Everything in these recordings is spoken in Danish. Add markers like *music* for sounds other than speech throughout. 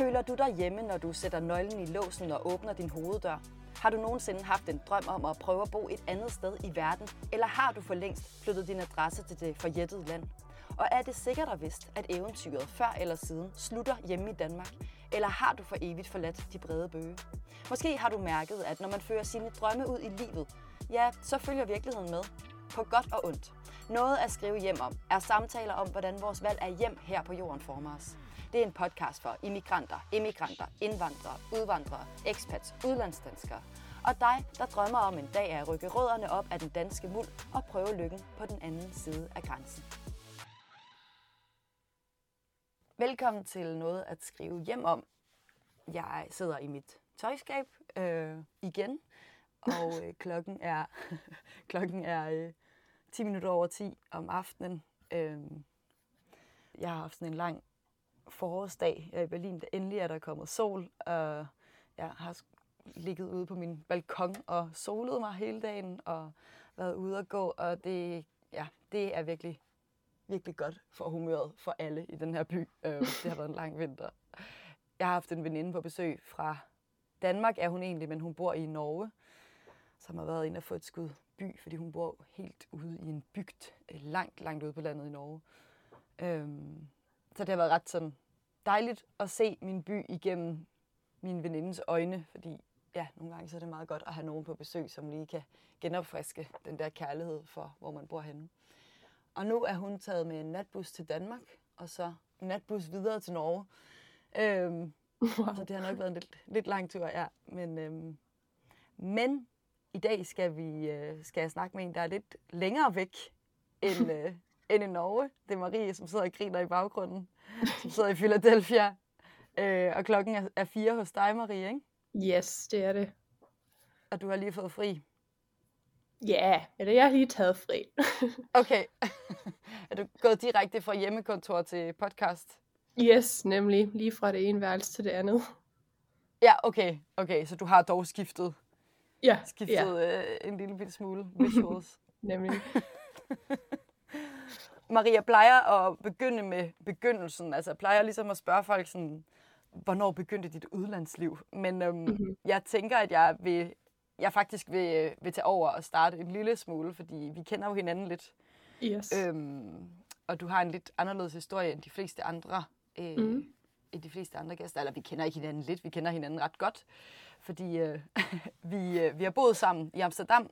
Føler du dig hjemme, når du sætter nøglen i låsen og åbner din hoveddør? Har du nogensinde haft en drøm om at prøve at bo et andet sted i verden? Eller har du for længst flyttet din adresse til det forjættede land? Og er det sikkert og vist, at eventyret før eller siden slutter hjemme i Danmark? Eller har du for evigt forladt de brede bøge? Måske har du mærket, at når man fører sine drømme ud i livet, ja, så følger virkeligheden med. På godt og ondt. Noget at skrive hjem om er samtaler om, hvordan vores valg af hjem her på jorden former os. Det er en podcast for immigranter, immigranter, indvandrere, udvandrere, expats, udlandsdanskere. Og dig, der drømmer om en dag at rykke rødderne op af den danske muld og prøve lykken på den anden side af grænsen. Velkommen til noget at skrive hjem om. Jeg sidder i mit tøjskab øh, igen, og øh, *laughs* klokken er, *laughs* klokken er øh, 10 minutter over 10 om aftenen. Øh, jeg har haft sådan en lang forårsdag her i Berlin. Endelig er der kommet sol, og jeg har ligget ude på min balkon og solet mig hele dagen og været ude at gå, og det, ja, det er virkelig, virkelig godt for humøret for alle i den her by. Øh, det har været en lang vinter. Jeg har haft en veninde på besøg fra Danmark, er hun egentlig, men hun bor i Norge, som har været inde og få et skud by, fordi hun bor helt ude i en bygd, øh, langt, langt ude på landet i Norge. Øhm, så det har været ret sådan dejligt at se min by igennem min venindes øjne, fordi ja, nogle gange så er det meget godt at have nogen på besøg, som lige kan genopfriske den der kærlighed for, hvor man bor henne. Og nu er hun taget med en natbus til Danmark, og så en natbus videre til Norge. Øhm, wow. Så det har nok været en lidt, lidt lang tur, ja. Men, øhm, men i dag skal, vi, øh, skal jeg snakke med en, der er lidt længere væk end, *laughs* øh, end i Norge. Det er Marie, som sidder og griner i baggrunden, som sidder i Philadelphia. Øh, og klokken er, er fire hos dig, Marie, ikke? Yes, det er det. Og du har lige fået fri? Ja, eller jeg har lige taget fri. *laughs* okay. *laughs* er du gået direkte fra hjemmekontor til podcast? Yes, nemlig. Lige fra det ene værelse til det andet. Ja, okay. Okay, så du har dog skiftet? Ja. Skiftet ja. Øh, en lille bitte smule *laughs* visuals? nemlig. Maria plejer at begynde med begyndelsen. Altså plejer ligesom at spørge folk sådan, hvornår begyndte dit udlandsliv? Men øhm, mm-hmm. jeg tænker, at jeg vil, jeg faktisk vil, vil tage over og starte en lille smule, fordi vi kender jo hinanden lidt. Yes. Øhm, og du har en lidt anderledes historie end de fleste andre. Øh, mm. end de fleste andre gæster. Eller vi kender ikke hinanden lidt, vi kender hinanden ret godt. Fordi øh, *laughs* vi, øh, vi har boet sammen i Amsterdam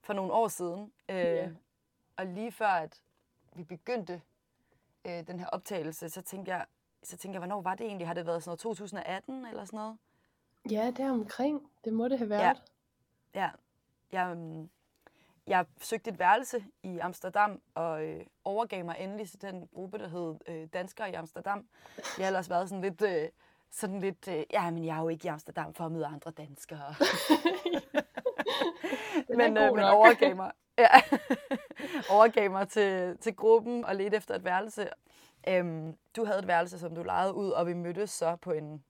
for nogle år siden. Øh, yeah. Og lige før at vi begyndte øh, den her optagelse, så tænkte jeg, så tænkte jeg, hvornår var det egentlig? Har det været sådan noget 2018 eller sådan noget? Ja, det er omkring. Det må det have været. Ja, ja. Jeg, um, jeg søgte et værelse i Amsterdam og øh, overgav mig endelig til den gruppe, der hed øh, Danskere i Amsterdam. Jeg har ellers været sådan lidt, øh, sådan lidt øh, ja, men jeg er jo ikke i Amsterdam for at møde andre danskere. *laughs* *laughs* men, øh, men overgav mig, ja, *laughs* overgav mig til, til gruppen og ledte efter et værelse. Øhm, du havde et værelse, som du lejede ud, og vi mødtes så på en,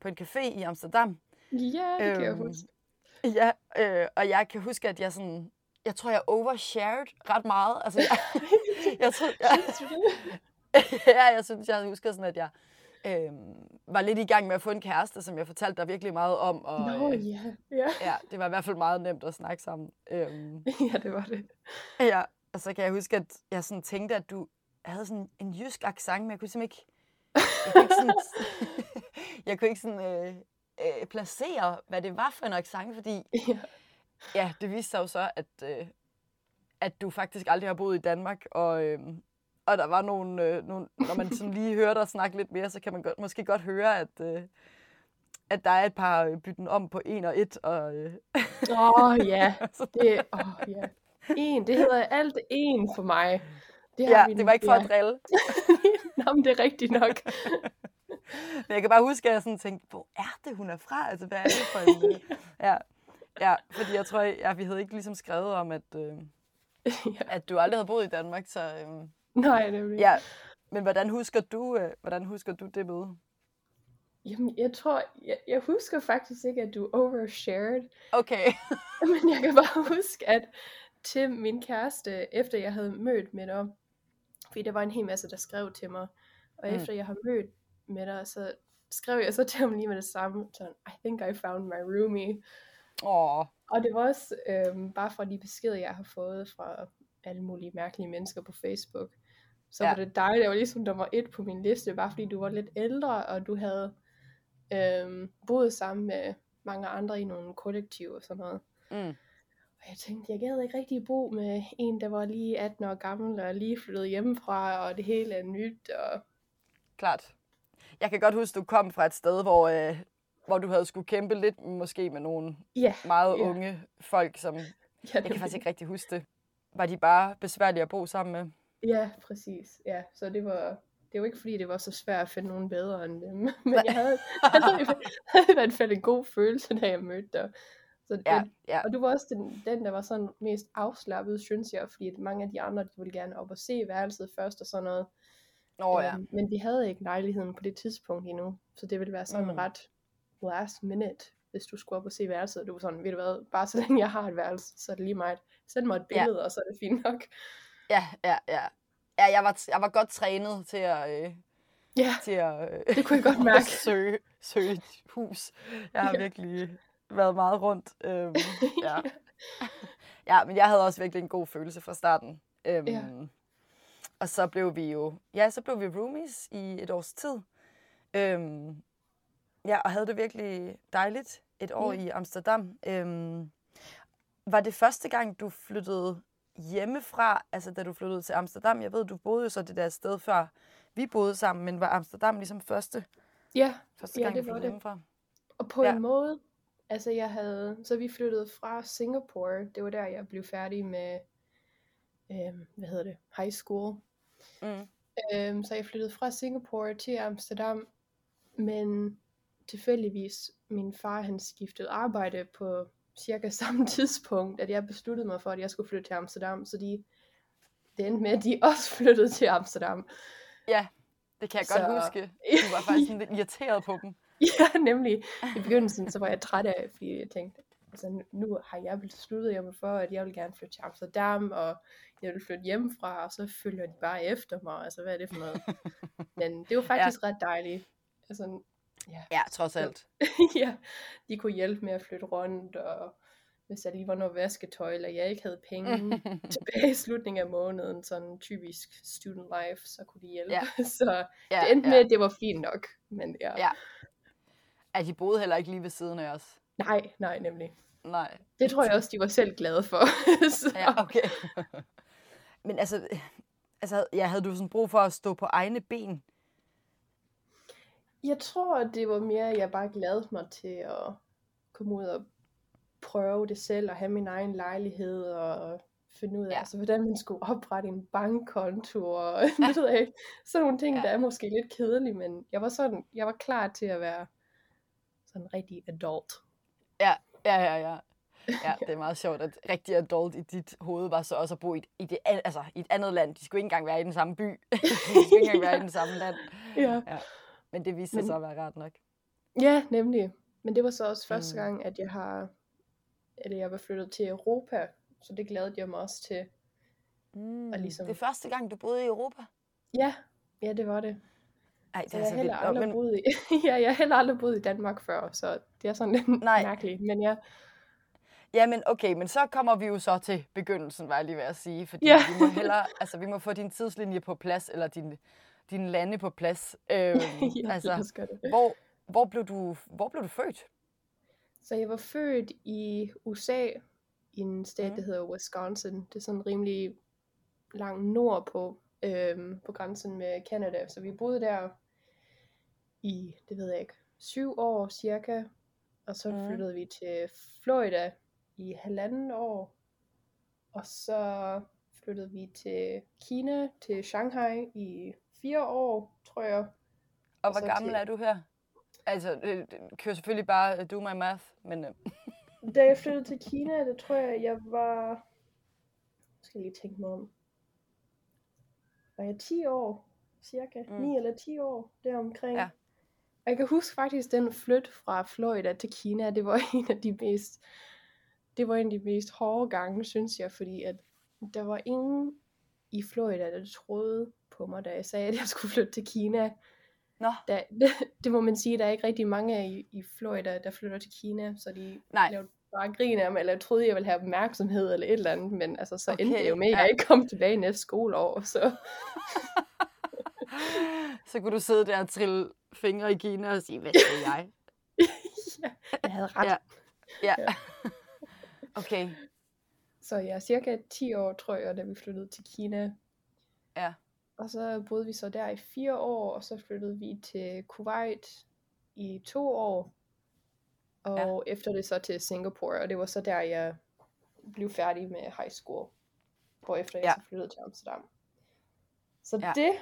på en café i Amsterdam. Ja, det øhm, kan jeg øhm, huske. Ja, øh, og jeg kan huske, at jeg sådan, jeg tror, jeg overshared ret meget. Altså, jeg, *laughs* jeg, tror, jeg, *laughs* ja, jeg synes, jeg husker sådan, at jeg øh, var lidt i gang med at få en kæreste, som jeg fortalte dig virkelig meget om. Og, Nå, øh, ja. ja. ja. det var i hvert fald meget nemt at snakke sammen. Øhm, *laughs* ja, det var det. Ja, og så kan jeg huske, at jeg sådan tænkte, at du havde sådan en jysk accent, men jeg kunne simpelthen ikke... Jeg kunne ikke sådan, *laughs* *laughs* jeg kunne ikke sådan øh, øh, placere, hvad det var for en accent, fordi... Ja. ja, det viste sig jo så, at, øh, at du faktisk aldrig har boet i Danmark, og, øh, og der var nogle, øh, nogle... Når man sådan lige hører dig snakke lidt mere, så kan man godt, måske godt høre, at... Øh, at der er et par øh, bytten om på en og et. Og, øh. oh, ja. *laughs* Det, oh, ja. En, det hedder alt en for mig. Det ja, det var ikke for ja. at drille. *laughs* Nå, men det er rigtigt nok. *laughs* men jeg kan bare huske, at jeg sådan tænkte, hvor er det, hun er fra? Altså, hvad er det for en... Øh, ja. ja, fordi jeg tror, ja, vi havde ikke ligesom skrevet om, at, øh, ja. at du aldrig havde boet i Danmark, så... Øh, *laughs* Nej, det Ja, men hvordan husker du, øh, hvordan husker du det møde? Jamen, jeg tror, jeg, jeg husker faktisk ikke, at du overshared. Okay. *laughs* men jeg kan bare huske, at til min kæreste, efter jeg havde mødt med dig, fordi der var en hel masse, der skrev til mig, og mm. efter jeg har mødt med dig, så skrev jeg så til ham lige med det samme, sådan, I think I found my roomie. Åh, Og det var også øhm, bare fra de beskeder, jeg har fået fra alle mulige mærkelige mennesker på Facebook. Så Ja. var det dig, der var ligesom nummer et på min liste, bare fordi du var lidt ældre, og du havde øhm, boet sammen med mange andre i nogle kollektiv og sådan noget. mm. Og jeg tænkte, jeg gad ikke rigtig bo med en, der var lige 18 år gammel, og lige flyttet hjemmefra, og det hele er nyt, og klart. Jeg kan godt huske, du kom fra et sted, hvor, øh, hvor du havde skulle kæmpe lidt måske med nogle ja. meget Ja. unge folk, som ja jeg kan faktisk ikke rigtig huske det. Var de bare besværlige at bo sammen med? Ja, præcis. Ja, så det var, det var ikke fordi, det var så svært at finde nogen bedre end dem. *laughs* Men jeg havde, havde, *laughs* havde i hvert fald en god følelse, da jeg mødte dig. Så Ja, ja. og du var også den, den, der var sådan mest afslappet, synes jeg, fordi at mange af de andre, de ville gerne op og se værelset først og sådan noget. Åh ja. Øhm, men vi havde ikke lejligheden på det tidspunkt endnu, så det ville være sådan Mm. ret last minute, hvis du skulle op og se værelset. Du var sådan, ved du hvad, bare så længe jeg har et værelse, så er det lige meget. Send mig et Ja. billede, og så er det fint nok. Ja, ja, ja. Ja, jeg var, jeg var godt trænet til at, øh, Ja, til at øh, det kunne jeg godt *laughs* mærke. søge, søge et hus. Jeg har Ja. virkelig været meget rundt. Øhm, *laughs* ja. *laughs* ja, men jeg havde også virkelig en god følelse fra starten. Øhm, Ja. Og så blev vi jo, ja, så blev vi roomies i et års tid. Øhm, ja, og havde det virkelig dejligt et år Ja. i Amsterdam. Øhm, var det første gang, du flyttede hjemmefra, altså da du flyttede til Amsterdam? Jeg ved, du boede jo så det der sted før vi boede sammen, men var Amsterdam ligesom første, Ja, første Ja, gang, det du var flyttede det. hjemmefra? Og på Ja. ja. en måde, altså jeg havde, så vi flyttede fra Singapore, det var der jeg blev færdig med, øhm, hvad hedder det, high school. Mm. Øhm, så jeg flyttede fra Singapore til Amsterdam, men tilfældigvis, min far han skiftede arbejde på cirka *laughs* samme tidspunkt, at jeg besluttede mig for, at jeg skulle flytte til Amsterdam, så de, det endte med, at de *laughs* også flyttede til Amsterdam. Ja, det kan jeg godt Så- huske. *laughs* Du var faktisk lidt irriteret på dem. Ja, nemlig. I begyndelsen, så var jeg træt af, fordi jeg tænkte, altså nu- nu har jeg besluttet jeg mig for, at jeg vil gerne flytte til Amsterdam, og jeg vil flytte hjemmefra, og så følger de bare efter mig. Altså, hvad er det for noget? Men det var faktisk ja. ret dejligt. Altså, ja. Ja, trods alt. *laughs* ja, de kunne hjælpe med at flytte rundt, og hvis jeg lige var noget vasketøj, eller jeg ikke havde penge *laughs* tilbage i slutningen af måneden, sådan typisk student life, så kunne de hjælpe. Ja. *laughs* Så ja, det endte ja. med, at det var fint nok. Men ja. Ja. At de boede heller ikke lige ved siden af os. Nej, nej, nemlig. Nej. Det tror jeg også, de var selv glade for. så, Ja, okay. Men altså, altså ja, havde du sådan brug for at stå på egne ben? Jeg tror, det var mere, at jeg bare glædede mig til at komme ud og prøve det selv, og have min egen lejlighed, og finde ud af, Ja. ja. altså, hvordan man skulle oprette en bankkonto, og *laughs* *laughs* det ved jeg ikke. Sådan nogle ting, Ja. ja. der er måske lidt kedelige, men jeg var sådan, jeg var klar til at være sådan en rigtig adult. Ja, ja, ja, ja. *laughs* Ja, det er meget sjovt, at rigtig adult i dit hoved var så også at bo i et, i det, altså, i et andet land. De skulle ikke engang være i den samme by. De skulle ikke engang være i den samme land. Ja. Ja. Men det viste sig Men- så at være rart nok. ja, nemlig. Men det var så også første Mm. gang, at jeg har, eller jeg var flyttet til Europa, så det glædede jeg mig også til. Mm. Og ligesom- Det er første gang, du boede i Europa? Ja, ja, det var det. Ej, det Så er jeg så har heller vildt. Aldrig Men, boet i, *laughs* ja, jeg har heller aldrig boet i Danmark før, så det er sådan lidt *laughs* Nej. mærkeligt. Men ja, ja, men okay, men så kommer vi jo så til begyndelsen, var jeg lige ved at sige. Fordi Ja. vi må hellere, *laughs* altså vi må få din tidslinje på plads, eller din, din lande på plads. *laughs* Øhm, ja altså, lad os gøre det. hvor, hvor, blev du, hvor blev du født? Så jeg var født i USA, i en stat, Mhm. der hedder Wisconsin. Det er sådan rimelig langt nordpå, øhm, på grænsen med Canada. Så vi boede der i, det ved jeg ikke, syv år cirka. Og så Mhm. flyttede vi til Florida i halvanden år. Og så flyttede vi til Kina, til Shanghai i fire år, tror jeg. Og Og hvor gammel til- er du her? Altså, det, det kører selvfølgelig bare uh, do my math, men øh, *laughs* Da jeg flyttede til Kina, det tror jeg, jeg var... Jeg skal lige tænke mig om. Var jeg 10 år, cirka? Mm. Mm. 9 eller 10 år, deromkring. Ja. Og jeg kan huske faktisk, den flyt fra Florida til Kina, det var *laughs* en af de mest... Det var en af de mest hårde gange, synes jeg, fordi at der var ingen i Florida, der troede på mig, da jeg sagde, *laughs* at jeg skulle flytte til Kina. Nå, Der, det, *laughs* det må man sige, der er ikke rigtig mange af i, i Florida, der flytter til Kina, så de nej. lavede bare grin af mig, eller jeg troede, jeg ville have opmærksomhed eller et eller andet, men altså, så okay, endte det jo med, at ja. jeg ikke kom tilbage næste skoleår, *laughs* så Så kunne du sidde der og trille fingre i Kina og sige, hvad skal jeg? ja, jeg havde ret. Ja. Ja. Ja. Okay. Så jeg er cirka 10 år, tror jeg, da vi flyttede til Kina. Ja. Og så boede vi så der i fire år, og så flyttede vi til Kuwait i to år. Og ja. efter det så til Singapore, og det var så der, jeg blev færdig med high school. Hvorefter jeg Ja. så flyttede til Amsterdam. Så Ja. det,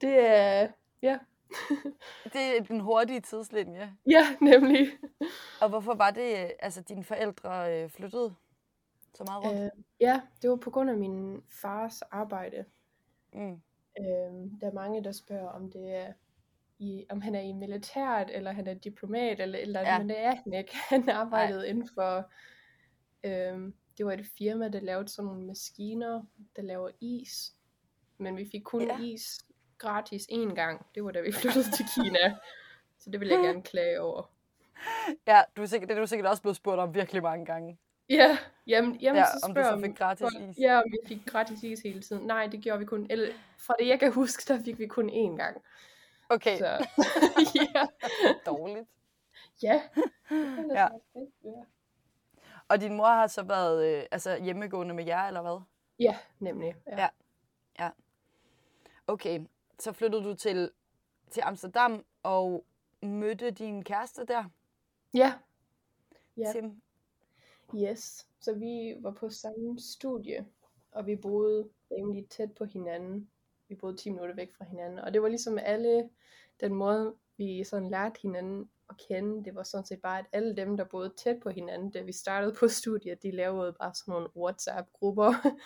det er, ja, *laughs* Det er den hurtige tidslinje. ja, nemlig. Og hvorfor var det, altså dine forældre øh, flyttede så meget rundt? Øh, ja, det var på grund af min fars arbejde. Mm. Øhm, der er mange, der spørger, om det er i, om han er i militæret, eller han er diplomat, eller et eller andet, Ja. men det er han ikke. *laughs* Han arbejdede Nej. inden for, øhm, det var et firma, der lavede sådan nogle maskiner, der laver is. Men vi fik kun ja. is gratis én gang. Det var da vi *laughs* flyttede til Kina. Så det vil jeg *laughs* gerne klage over. Ja, du er sikkert, det er du sikkert også blevet spurgt om virkelig mange gange. Ja, jamen, jamen Ja, så om du spørger så fik gratis folk- is. Ja, om vi fik gratis is hele tiden. Nej, det gjorde vi kun, eller fra det jeg kan huske, der fik vi kun én gang. Okay, Så, *laughs* *laughs* ja. dårligt. Ja. *laughs* Ja. ja. Og din mor har så været øh, altså hjemmegående med jer, eller hvad? Ja, nemlig. Ja. Ja. Okay, så flyttede du til, til Amsterdam og mødte din kæreste der, Ja. Ja. Tim. Yes. Så vi var på samme studie, og vi boede rimelig tæt på hinanden. Vi boede 10 minutter væk fra hinanden, og det var ligesom alle, den måde, vi sådan lærte hinanden at kende, det var sådan set bare, at alle dem, der boede tæt på hinanden, da vi startede på studiet, de lavede bare sådan nogle WhatsApp-grupper, *laughs*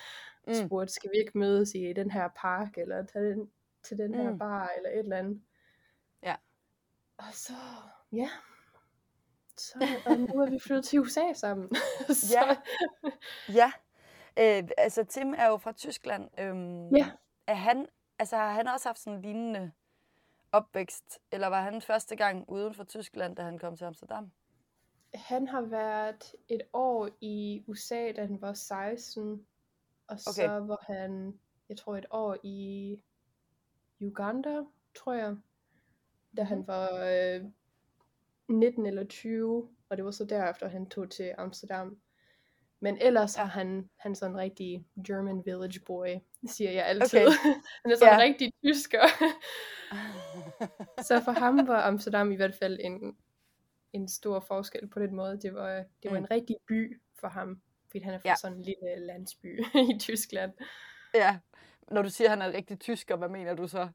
Mm. spurgte, skal vi ikke mødes i den her park, eller tage den, til den her Mm. bar, eller et eller andet. Ja. Og så, ja, så og nu er vi flyttet til USA sammen. *laughs* så, Ja. Ja, øh, altså Tim er jo fra Tyskland. Øhm, Ja. Er han, altså har han også haft sådan en lignende opvækst, eller var han første gang uden for Tyskland, da han kom til Amsterdam? Han har været et år i USA, da han var 16. Og så var han, jeg tror, et år i Uganda, tror jeg. Da han Mhm. var øh, 19 eller 20. Og det var så derefter, han tog til Amsterdam. Men ellers har han, han er sådan en rigtig German village boy, siger jeg altid. Okay. *laughs* han er sådan en rigtig tysker. *laughs* Så for ham var Amsterdam i hvert fald en, en stor forskel på den måde. Det var, det var Mm. en rigtig by for ham, fordi han er fra Ja. sådan en lille landsby *laughs* i Tyskland. ja, når du siger, at han er en rigtig tysker, hvad mener du så?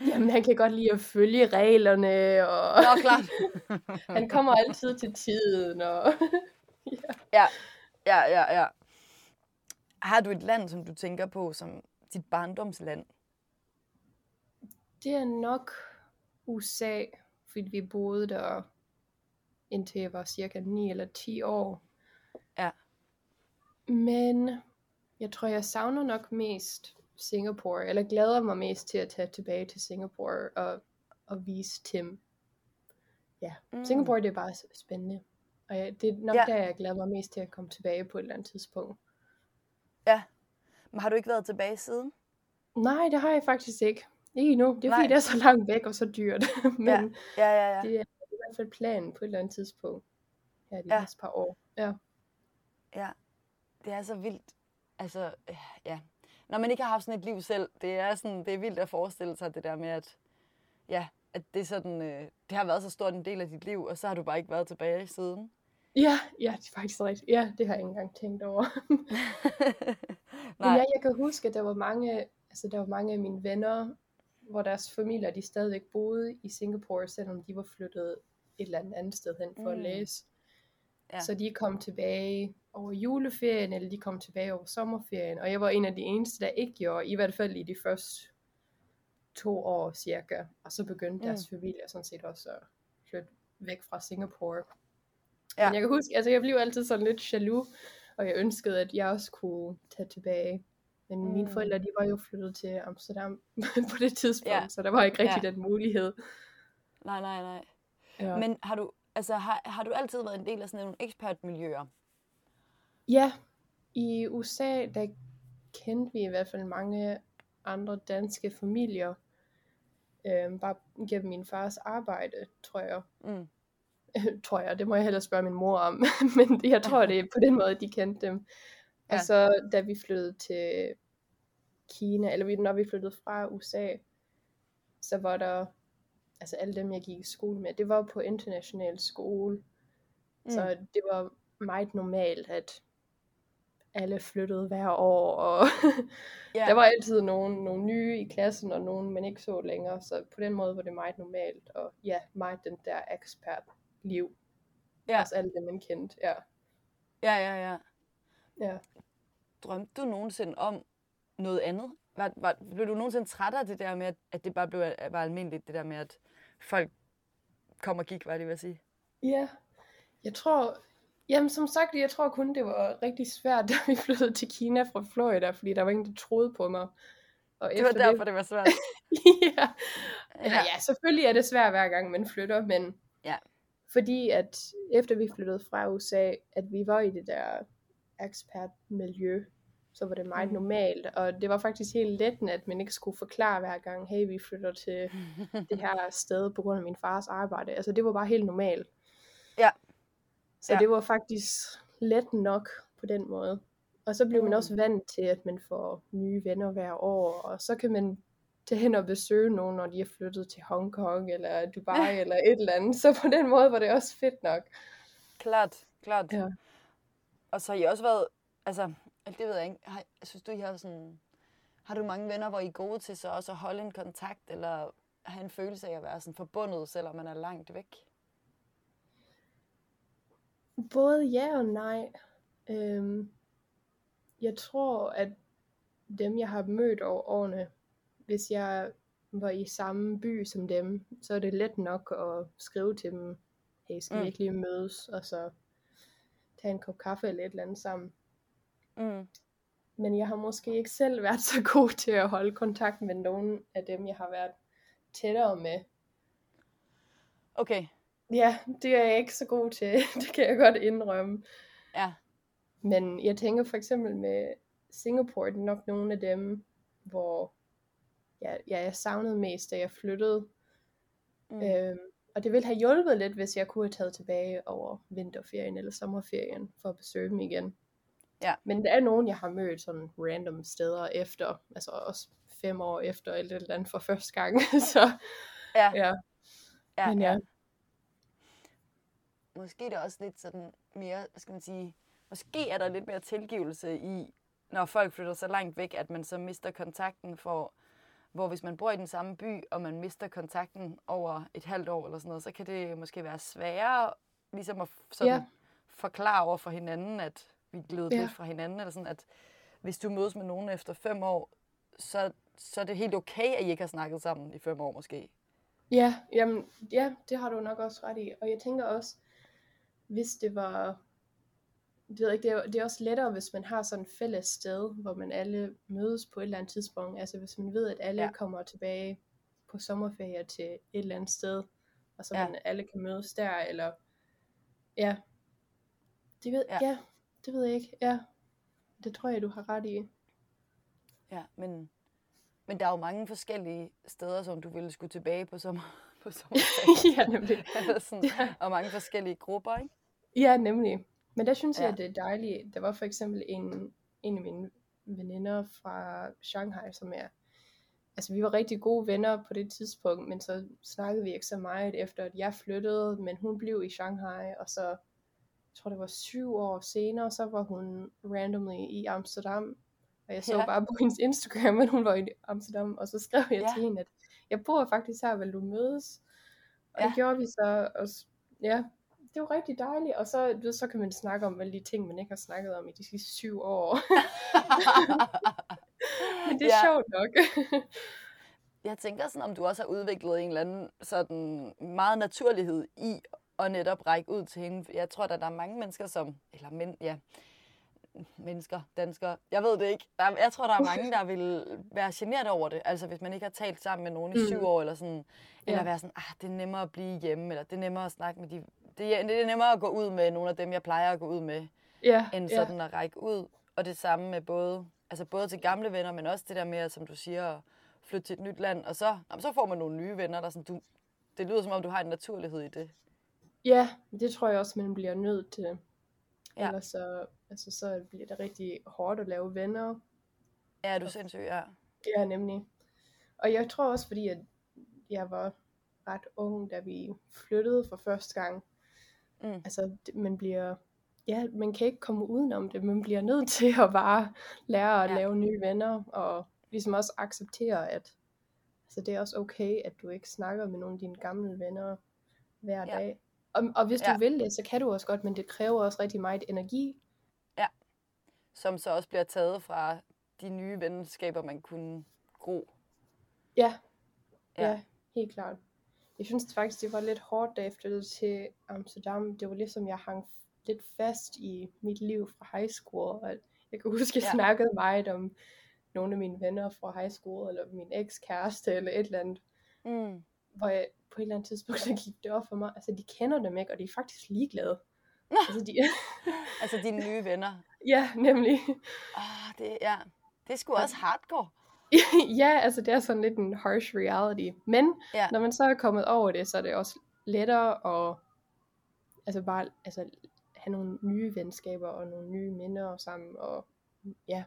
Jamen, han kan godt lide at følge reglerne, og Nå, klart. *laughs* han kommer altid til tiden, og *laughs* Ja, ja, ja, ja. Har du et land, som du tænker på som dit barndomsland? det er nok USA, fordi vi boede der indtil jeg var cirka 9 eller 10 år. Ja. Men jeg tror, jeg savner nok mest Singapore, eller glæder mig mest til at tage tilbage til Singapore og, og vise Tim. Ja, Mm. Singapore det er bare spændende. Og jeg, det er nok Ja. ja. der, jeg glæder mig mest til at komme tilbage på et eller andet tidspunkt. Ja. Men har du ikke været tilbage siden? Nej, det har jeg faktisk ikke. Ikke endnu. Det er Nej. fordi, det er så langt væk og så dyrt. *laughs* Men Ja. Ja, ja, ja. det er i hvert fald planen på et eller andet tidspunkt. Ja, de Ja. ja. næste par år. Ja. Ja, det er så vildt. Altså, ja. Når man ikke har haft sådan et liv selv, det er, sådan, det er vildt at forestille sig det der med, at, ja, at det, er sådan, øh, det har været så stor en del af dit liv, og så har du bare ikke været tilbage siden. Ja, ja, det er faktisk rigtigt. Ja, det har jeg ikke engang tænkt over. *laughs* *laughs* Men Nej, ja, jeg kan huske, at der var mange, altså der var mange af mine venner, hvor deres familier, de stadigvæk boede i Singapore, selvom de var flyttet et eller andet andet sted hen for. Mm. at læse. Ja. Så de kom tilbage over juleferien, eller de kom tilbage over sommerferien, og jeg var en af de eneste, der ikke gjorde, i hvert fald i de første to år cirka. Og så begyndte Mm. deres familier sådan set også at flytte væk fra Singapore. Ja. Men jeg kan huske, altså jeg blev altid sådan lidt jaloux, og jeg ønskede, at jeg også kunne tage tilbage. Men mm. mine forældre, de var jo flyttet til Amsterdam *laughs* på det tidspunkt, Ja. så der var ikke rigtig Ja. den mulighed. Nej, nej, nej. Ja. Men har du, altså, har, har du altid været en del af sådan nogle ekspertmiljøer? Ja, i USA, der kendte vi i hvert fald mange andre danske familier. Øhm, bare gennem min fars arbejde, tror jeg. Mm. *laughs* tror jeg, det må jeg hellere spørge min mor om. *laughs* Men jeg tror, det er på den måde, de kendte dem. Og Ja. så da vi flyttede til Kina, eller når vi flyttede fra USA, så var der, altså alle dem, jeg gik i skole med, det var på international skole. Mm. Så det var meget normalt, at alle flyttede hver år, og Ja. *laughs* der var altid nogen, nogle nye i klassen, og nogen, man ikke så længere, så på den måde var det meget normalt, og ja, meget den der ekspert-liv. Ja. Også alle dem, man kendte, ja. Ja, ja, ja. ja. Drømte du nogensinde om noget andet? Var, var, blev du nogensinde træt af det der med, at, det bare blev, var almindeligt, det der med, at folk kom og gik, var det, jeg vil sige? Ja, jeg tror, jamen som sagt, jeg tror kun, det var rigtig svært, *laughs* da vi flyttede til Kina fra Florida, fordi der var ingen, der troede på mig. Og Det var derfor, det var svært. *laughs* ja. ja. ja, selvfølgelig er det svært hver gang, man flytter, men Ja. fordi at efter vi flyttede fra USA, at vi var i det der expat-miljø, så var det meget Mm. normalt, og det var faktisk helt lettende, at man ikke skulle forklare hver gang, hey, vi flytter til *laughs* det her sted på grund af min fars arbejde. Altså det var bare helt normalt. Så Ja. det var faktisk let nok på den måde. Og så blev man Mm. også vant til, at man får nye venner hver år, og så kan man tage hen og besøge nogen, når de er flyttet til Hongkong eller Dubai *laughs* eller et eller andet. Så på den måde var det også fedt nok. Klart, klart. Ja. Og så har I også været, altså, det ved jeg ikke, har, synes du, I har sådan, har du mange venner, hvor I er gode til så også at holde en kontakt, eller have en følelse af at være sådan forbundet, selvom man er langt væk? Både ja og nej. Øhm, jeg tror, at dem, jeg har mødt over årene, hvis jeg var i samme by som dem, så er det let nok at skrive til dem, hey, skal vi Mm. ikke lige mødes, og så tage en kop kaffe eller et eller andet sammen. Mm. Men jeg har måske ikke selv været så god til at holde kontakt med nogen af dem, jeg har været tættere med. Okay, Ja, det er jeg ikke så god til. *laughs* Det kan jeg godt indrømme. ja. Men jeg tænker for eksempel med Singapore, det er nok nogle af dem, hvor ja, ja, jeg savnede mest, da jeg flyttede. Mm. Øhm, og det ville have hjulpet lidt, hvis jeg kunne have taget tilbage over vinterferien eller sommerferien for at besøge dem igen. Ja. Men der er nogen, jeg har mødt sådan random steder efter, altså også fem år efter eller et eller andet for første gang. *laughs* så Ja, ja, ja, men ja. ja. Måske er det også lidt sådan mere, hvad skal man sige, måske er der lidt mere tilgivelse i, når folk flytter så langt væk, at man så mister kontakten for, hvor hvis man bor i den samme by, og man mister kontakten over et halvt år eller sådan noget, så kan det måske være sværere ligesom at sådan Ja. forklare over for hinanden, at vi gled Ja. lidt fra hinanden, eller sådan, at hvis du mødes med nogen efter fem år, så, så er det helt okay, at I ikke har snakket sammen i fem år måske. Ja, jamen, ja, det har du nok også ret i. Og jeg tænker også, hvis det var, det, ved jeg ikke, det, er, det er også lettere, hvis man har sådan et fælles sted, hvor man alle mødes på et eller andet tidspunkt. Altså hvis man ved, at alle Ja. kommer tilbage på sommerferie til et eller andet sted, og så Ja. man alle kan mødes der, eller ja, det ved, ja. ja, det ved jeg ikke, ja, det tror jeg, du har ret i. Ja, men, men der er jo mange forskellige steder, som du ville skulle tilbage på sommer, på sommerferie. *laughs* ja, nemlig. *laughs* Eller sådan, Ja. og mange forskellige grupper, ikke? Ja, nemlig. Men der synes ja. Jeg, det er dejligt. Der var for eksempel en, en af mine veninder fra Shanghai, som er... Altså, vi var rigtig gode venner på det tidspunkt, men så snakkede vi ikke så meget efter, at jeg flyttede, men hun blev i Shanghai, og så, jeg tror det var syv år senere, så var hun randomly i Amsterdam, og jeg så ja. bare på hendes Instagram, at hun var i Amsterdam, og så skrev jeg Ja. til hende, at jeg bor faktisk her, vil du mødes? Og Ja. det gjorde vi så, og ja, det var rigtig dejligt, og så, du ved, så kan man snakke om alle de ting, man ikke har snakket om i de sidste syv år. *laughs* Men det er Ja. sjovt nok. Jeg tænker sådan, om du også har udviklet en eller anden sådan meget naturlighed i at netop række ud til hende. Jeg tror, at der er mange mennesker, som, eller men, ja, mennesker, danskere, jeg ved det ikke. Der, jeg tror, der er mange, der vil være generet over det. Altså hvis man ikke har talt sammen med nogen i Mm. syv år, eller sådan, eller Ja. være sådan, ah, det er nemmere at blive hjemme, eller det er nemmere at snakke med de... Det er, det er nemmere at gå ud med nogle af dem, jeg plejer at gå ud med, Ja, end ja. sådan at række ud. Og det samme med både, altså både til gamle venner, men også det der med, at, som du siger, at flytte til et nyt land, og så, jamen, så får man nogle nye venner, der sådan, du, det lyder som om, du har en naturlighed i det. Ja, det tror jeg også, man bliver nødt til. Ja. Ja. Ellers så, altså, så bliver det rigtig hårdt at lave venner. Ja, er du sindssyg, ja. Ja, nemlig. Og jeg tror også, fordi at jeg var ret ung, da vi flyttede for første gang. Mm. Altså, man bliver... Ja, man kan ikke komme udenom det. Man bliver nødt til at bare lære at ja. lave nye venner, og ligesom også acceptere, at altså, det er også okay, at du ikke snakker med nogle af dine gamle venner hver Ja. dag. Og, og hvis Ja. du vil det, så kan du også godt, men det kræver også rigtig meget energi. Som så også bliver taget fra de nye venskaber, man kunne gro. Ja, Ja. ja, helt klart. Jeg synes faktisk, det var lidt hårdt, da jeg flyttede til Amsterdam. Det var ligesom, jeg hang lidt fast i mit liv fra high school. Og jeg kan huske, jeg Ja. snakkede meget om nogle af mine venner fra high school, eller min ekskæreste, eller et eller andet. Mm. Hvor jeg på et eller andet tidspunkt, så gik det op for mig. Altså, de kender dem ikke, og de er faktisk ligeglade. *laughs* altså, de, Altså dine nye venner. Ja, nemlig. Åh, det, ja. det er sgu også hardcore. *laughs* ja, altså det er sådan lidt en harsh reality. Men Ja. når man så er kommet over det, så er det også lettere at altså bare altså, have nogle nye venskaber og nogle nye minder sammen. Og ja,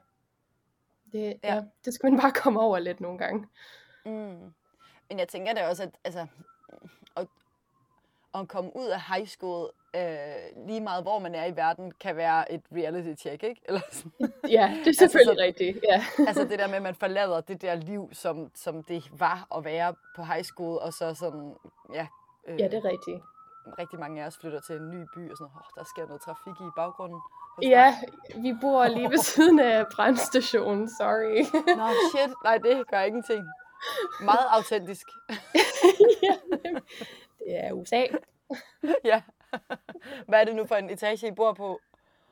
det, Ja. ja. ja, det skal man bare komme over lidt nogle gange. Mm. Men jeg tænker da også, at altså, at, at komme ud af high school, øh, lige meget hvor man er i verden, kan være et reality check, ikke? Eller sådan. *laughs* Ja, det er selvfølgelig så- rigtigt. Ja. *laughs* altså det der med, at man forlader det der liv, som, som det var at være på high school, og så sådan, ja, øh, ja, det er rigtigt. rigtig mange af os flytter til en ny by, og sådan, oh, der sker noget trafik i baggrunden. Ja, vi bor lige ved siden af brandstationen, sorry. *laughs* Nå, shit, nej, det gør ingenting. Meget autentisk. ja, det er USA. *laughs* ja. Hvad er det nu for en etage, I bor på?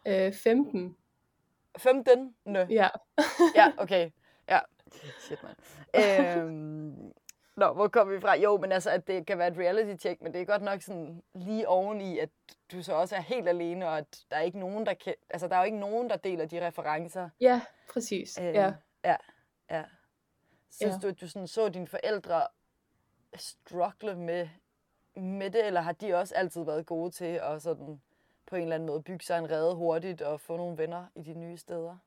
Øh, 15. 15. Ja. Ja, okay. Ja. Shit, mand. Øhm, nå, hvor kom vi fra? Jo, men altså, at det kan være et reality check, men det er godt nok sådan lige oveni, at du så også er helt alene, og at der er ikke nogen, der kan, altså, der er jo ikke nogen, der deler de referencer. Ja, præcis. Øh, Ja. ja. ja. Synes Ja. du, at du sådan så dine forældre struggle med, med det, eller har de også altid været gode til at sådan på en eller anden måde bygge sig en rede hurtigt og få nogle venner i de nye steder?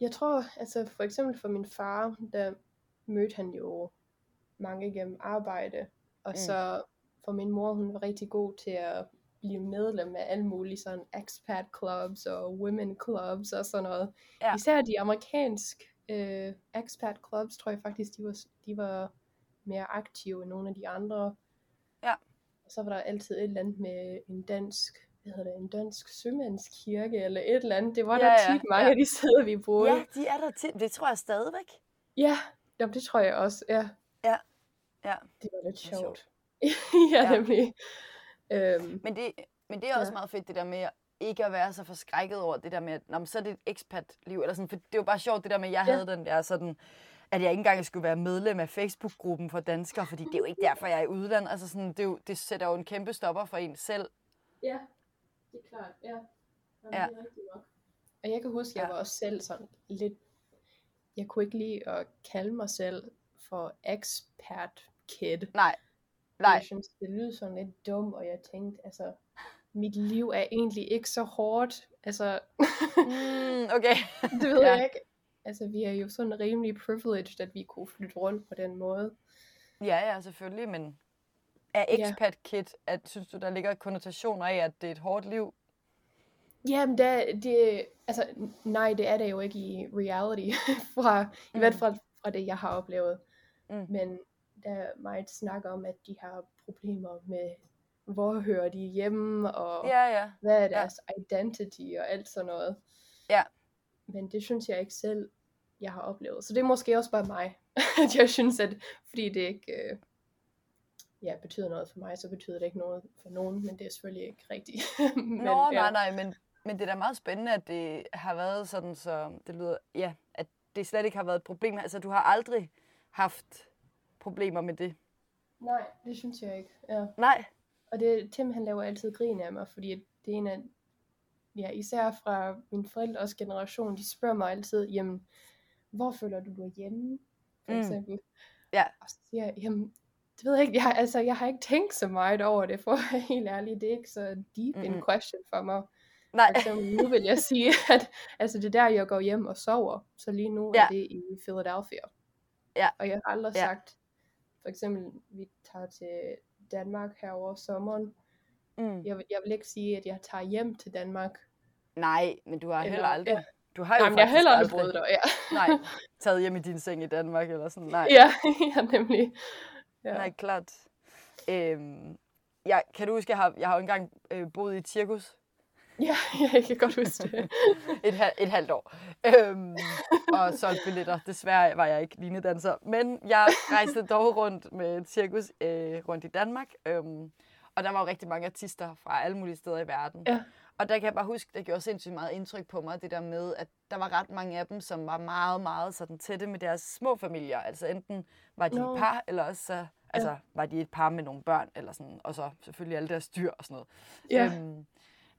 Jeg tror, altså for eksempel for min far, der mødte han jo mange gennem arbejde. Og Mm. så for min mor, hun var rigtig god til at blive medlem af alle mulige sådan expat clubs og women clubs og sådan noget. Ja. Især de amerikanske øh, expat clubs, tror jeg faktisk, de var, de var mere aktive end nogle af de andre. Ja. Og så var der altid et eller andet med en dansk, hvad hedder det, en dansk sømandskirke eller et eller andet. Det var Ja, der ja, tit mange ja. af de steder, vi boede. Ja, de er der til. Det tror jeg stadigvæk. Ja, jamen, det tror jeg også, ja. Ja. Ja. Det var lidt Det sjovt. sjovt. *laughs* ja, Ja. nemlig. Øhm, Men det, men det er også Ja. meget fedt, det der med ikke at være så forskrækket over det der med, at så er det et expat-liv. Eller sådan, for det jo bare sjovt, det der med, at jeg Ja. havde den der sådan, at jeg ikke engang skulle være medlem af Facebook-gruppen for danskere, fordi det er jo ikke derfor, jeg er i udlandet. Altså sådan, det, er jo, det sætter jo en kæmpe stopper for en selv. ja, det er klart, ja. Jamen, Ja. Det er rigtigt nok. Og jeg kan huske, at jeg Ja. var også selv sådan lidt, jeg kunne ikke lide at kalde mig selv for expat kid. Nej, nej. Jeg synes, det lyder sådan lidt dumt, og jeg tænkte, altså, mit liv er egentlig ikke så hårdt. Altså, Mm, okay. *laughs* det ved Ja. jeg ikke. Altså, vi er jo sådan rimelig privileged, at vi kunne flytte rundt på den måde. Ja, ja, selvfølgelig, men er Ja. expat kid, at synes du, der ligger konnotationer af, at det er et hårdt liv? Jamen, det, det, altså, nej, det er det jo ikke i reality, *laughs* fra, i Mm. hvert fald fra det, jeg har oplevet. Mm. Men der er meget snak om, at de har problemer med, hvor hører de hjemme, og Ja, ja. hvad er ja. deres identity, og alt sådan noget. Ja. Men det synes jeg ikke selv, jeg har oplevet. Så det er måske også bare mig, *laughs* at jeg synes, at fordi det ikke øh, ja, betyder noget for mig, så betyder det ikke noget for nogen, men det er selvfølgelig ikke rigtigt. *laughs* men, Nå, ja. nej, nej, men, Men det er da meget spændende, at det har været sådan, så det lyder, ja, at det slet ikke har været et problem. Altså, du har aldrig haft problemer med det. Nej, det synes jeg ikke. Ja. Nej. Og det, Tim han laver altid grin af mig, fordi det er en af, ja, især fra min forældres generation, de spørger mig altid, jamen, hvor føler du dig hjemme, for Mm. eksempel. Ja. Og så siger jeg, jamen, det ved jeg ikke, jeg, altså, jeg har ikke tænkt så meget over det, for at være *laughs* helt ærlig, det er ikke så deep en Mm-mm. question for mig. Nej. For eksempel, nu vil jeg sige, *laughs* at altså, det er der, jeg går hjem og sover, så lige nu Ja. er det i Philadelphia. Ja. Og jeg har aldrig Ja. sagt, for eksempel, vi tager til Danmark her over sommeren, Mm. jeg vil, jeg vil ikke sige, at jeg tager hjem til Danmark. Nej, men du har Eller- heller aldrig... ja. Du har jo Jamen, jeg heller aldrig boet der. Ja. Nej, *laughs* taget hjem i din seng i Danmark eller sådan. Nej, ja, *laughs* *laughs* ja, nemlig. Ja. nej klart. Øhm, ja, kan du huske, jeg har, jeg har jo engang øh, boet i et cirkus ja, jeg kan godt huske det. et, hal- et halvt år. Øhm, og solgte billetter. Desværre var jeg ikke linedanser. Men jeg rejste dog rundt med et cirkus øh, rundt i Danmark. Øhm, og der var jo rigtig mange artister fra alle mulige steder i verden. Ja. Og der kan jeg bare huske, det gjorde sindssygt meget indtryk på mig, det der med, at der var ret mange af dem, som var meget, meget sådan tætte med deres små familier. Altså enten var de Nå. et par, eller også så, altså, var de et par med nogle børn, eller sådan, og så selvfølgelig alle deres dyr og sådan noget. Ja. Øhm,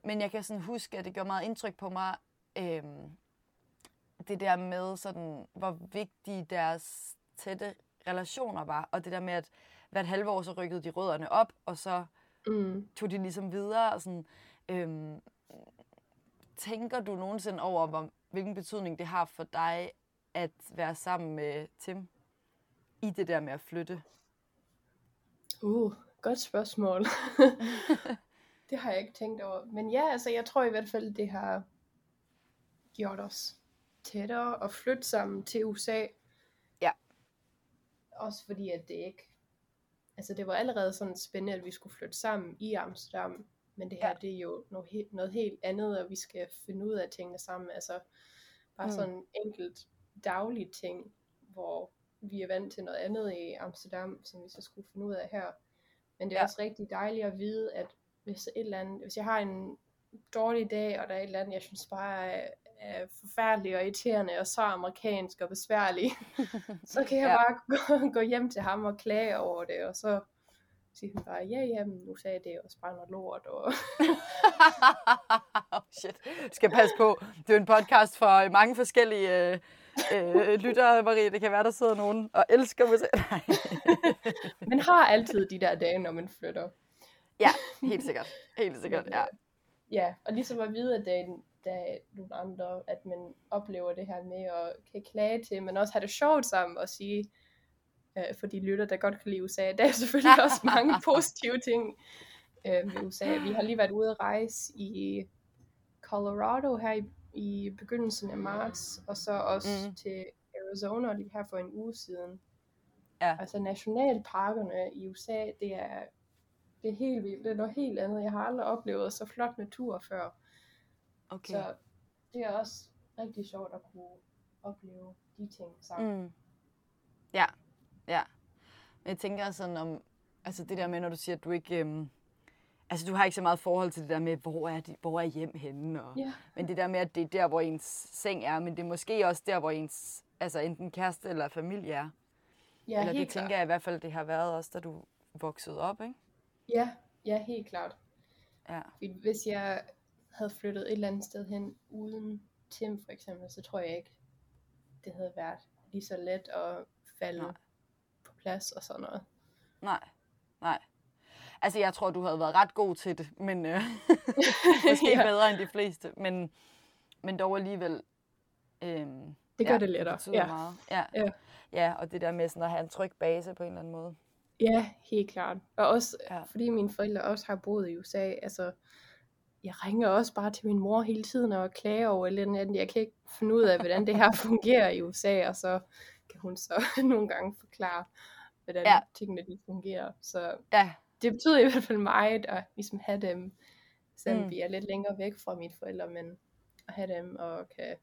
men jeg kan sådan huske, at det gjorde meget indtryk på mig, øhm, det der med, sådan, hvor vigtige deres tætte relationer var, og det der med, at hvert halve år så rykkede de rødderne op, og så Mm. tog de ligesom videre, og sådan, øhm, tænker du nogensinde over, hvor, hvilken betydning det har for dig, at være sammen med Tim, i det der med at flytte? Uh, godt spørgsmål. *laughs* det har jeg ikke tænkt over. Men ja, altså jeg tror i hvert fald, det har gjort os tættere og flytte sammen til USA. Ja. Også fordi, at det ikke... Altså det var allerede sådan spændende, at vi skulle flytte sammen i Amsterdam. Men det her, Ja. det er jo noget, he- noget helt andet, og vi skal finde ud af tingene sammen. Altså bare Mm. sådan enkelt daglige ting, hvor vi er vant til noget andet i Amsterdam, som vi så skulle finde ud af her. Men det er Ja. også rigtig dejligt at vide, at hvis, et eller andet, hvis jeg har en dårlig dag, og der er et eller andet, jeg synes bare er, er forfærdeligt og irriterende, og så amerikansk og besværligt, *laughs* så kan jeg ja. bare *laughs* gå, gå hjem til ham og klage over det, og så siger han bare, ja, ja, men nu sagde det også bare noget lort, og oh, *laughs* shit. Du skal passe på. Det er en podcast for mange forskellige øh, øh, lyttere, Marie. Det kan være, der sidder nogen og elsker musik. Nej. *laughs* man har altid de der dage, når man flytter. ja, helt sikkert. Helt *laughs* sikkert, ja. Ja, og ligesom at vide, at der er, er nogle andre, at man oplever det her med at kan klage til, men også have det sjovt sammen og sige, øh, for de lytter, der godt kan lide USA, der er selvfølgelig *laughs* også mange positive ting øh, ved USA. Vi har lige været ude at rejse i Colorado her i, i begyndelsen af marts, og så også Mm. til Arizona lige her for en uge siden. Ja. Altså nationalparkerne i USA, det er, det er helt vildt. Det er noget helt andet. Jeg har aldrig oplevet så flot natur før. Okay. Så det er også rigtig sjovt at kunne opleve de ting sammen. Mm. Ja, ja. Men jeg tænker sådan om, altså det der med, når du siger, at du ikke, øhm, altså du har ikke så meget forhold til det der med, hvor er, de, hvor er hjem henne, og, Ja. men det der med, at det er der, hvor ens seng er, men det er måske også der, hvor ens, altså enten kæreste eller familie er. Ja, eller det helt tænker klart. jeg i hvert fald, det har været også, da du voksede op, ikke? Ja, ja, helt klart. Ja. Hvis jeg havde flyttet et eller andet sted hen uden Tim for eksempel, så tror jeg ikke, det havde været lige så let at falde Nej. Plads og sådan noget. Nej, nej. Altså, jeg tror, du havde været ret god til det, men øh, *laughs* måske Ja. bedre end de fleste, men, men dog alligevel. Øhm, Det gør det lettere, betyder ja. Meget. Ja. Ja. ja, og det der med sådan at have en tryg base på en eller anden måde. Ja, helt klart. Og også Ja. ja. fordi mine forældre også har boet i USA, altså jeg ringer også bare til min mor hele tiden og klager over eller andet. Jeg kan ikke finde ud af, hvordan det her *laughs* fungerer i USA, og så kan hun så *laughs* nogle gange forklare, hvordan Ja. tingene de fungerer. Så Ja, det betyder i hvert fald meget at ligesom have dem, selvom Mm. vi er lidt længere væk fra mine forældre, men at have dem og kan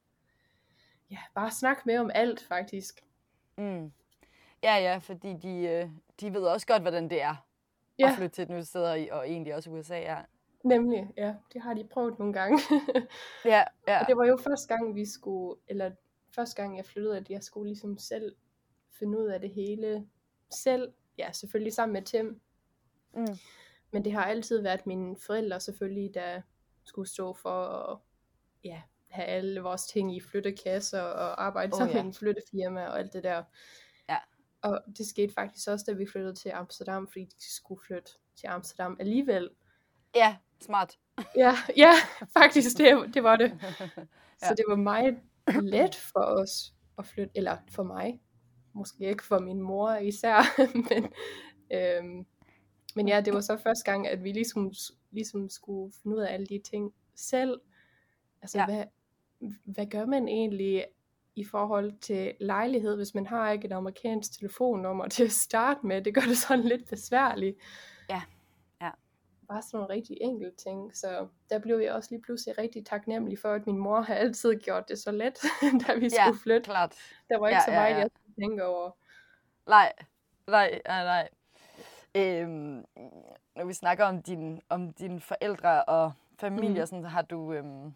ja, bare snakke med om alt faktisk. mm. ja, ja, fordi de, øh, de ved også godt, hvordan det er Ja. at flytte til et nyt sted, og, og egentlig også USA, ja. Nemlig, ja. Det har de prøvet nogle gange. *laughs* Ja, ja. Og det var jo første gang, vi skulle, eller første gang jeg flyttede, at jeg skulle ligesom selv finde ud af det hele selv. Ja, selvfølgelig sammen med Tim. Mm. Men det har altid været mine forældre selvfølgelig, der skulle stå for at ja, have alle vores ting i flyttekasser og arbejde Åh, sammen ja. med en flyttefirma og alt det der. Ja. Og det skete faktisk også, da vi flyttede til Amsterdam, fordi de skulle flytte til Amsterdam alligevel. Ja, smart. Ja, ja *laughs* faktisk, det, det var det. *laughs* Ja. Så det var meget let for os at flytte, eller for mig, måske ikke for min mor især, *laughs* men, øhm, men ja, det var så første gang, at vi ligesom, ligesom skulle finde ud af alle de ting selv. Altså, Ja. hvad, hvad gør man egentlig i forhold til lejlighed, hvis man har ikke et amerikansk telefonnummer til at starte med? Det gør det sådan lidt besværligt. Ja, ja. Bare sådan nogle rigtig enkelte ting. Så der blev jeg også lige pludselig rigtig taknemmelig for, at min mor har altid gjort det så let, *laughs* da vi Ja, skulle flytte. klart. Der var ikke Ja, så ja, meget, ja. jeg skulle tænke over. Nej, nej, nej, nej. Øhm, når vi snakker om, din, om dine forældre og familie, mm. sådan, har, du, øhm,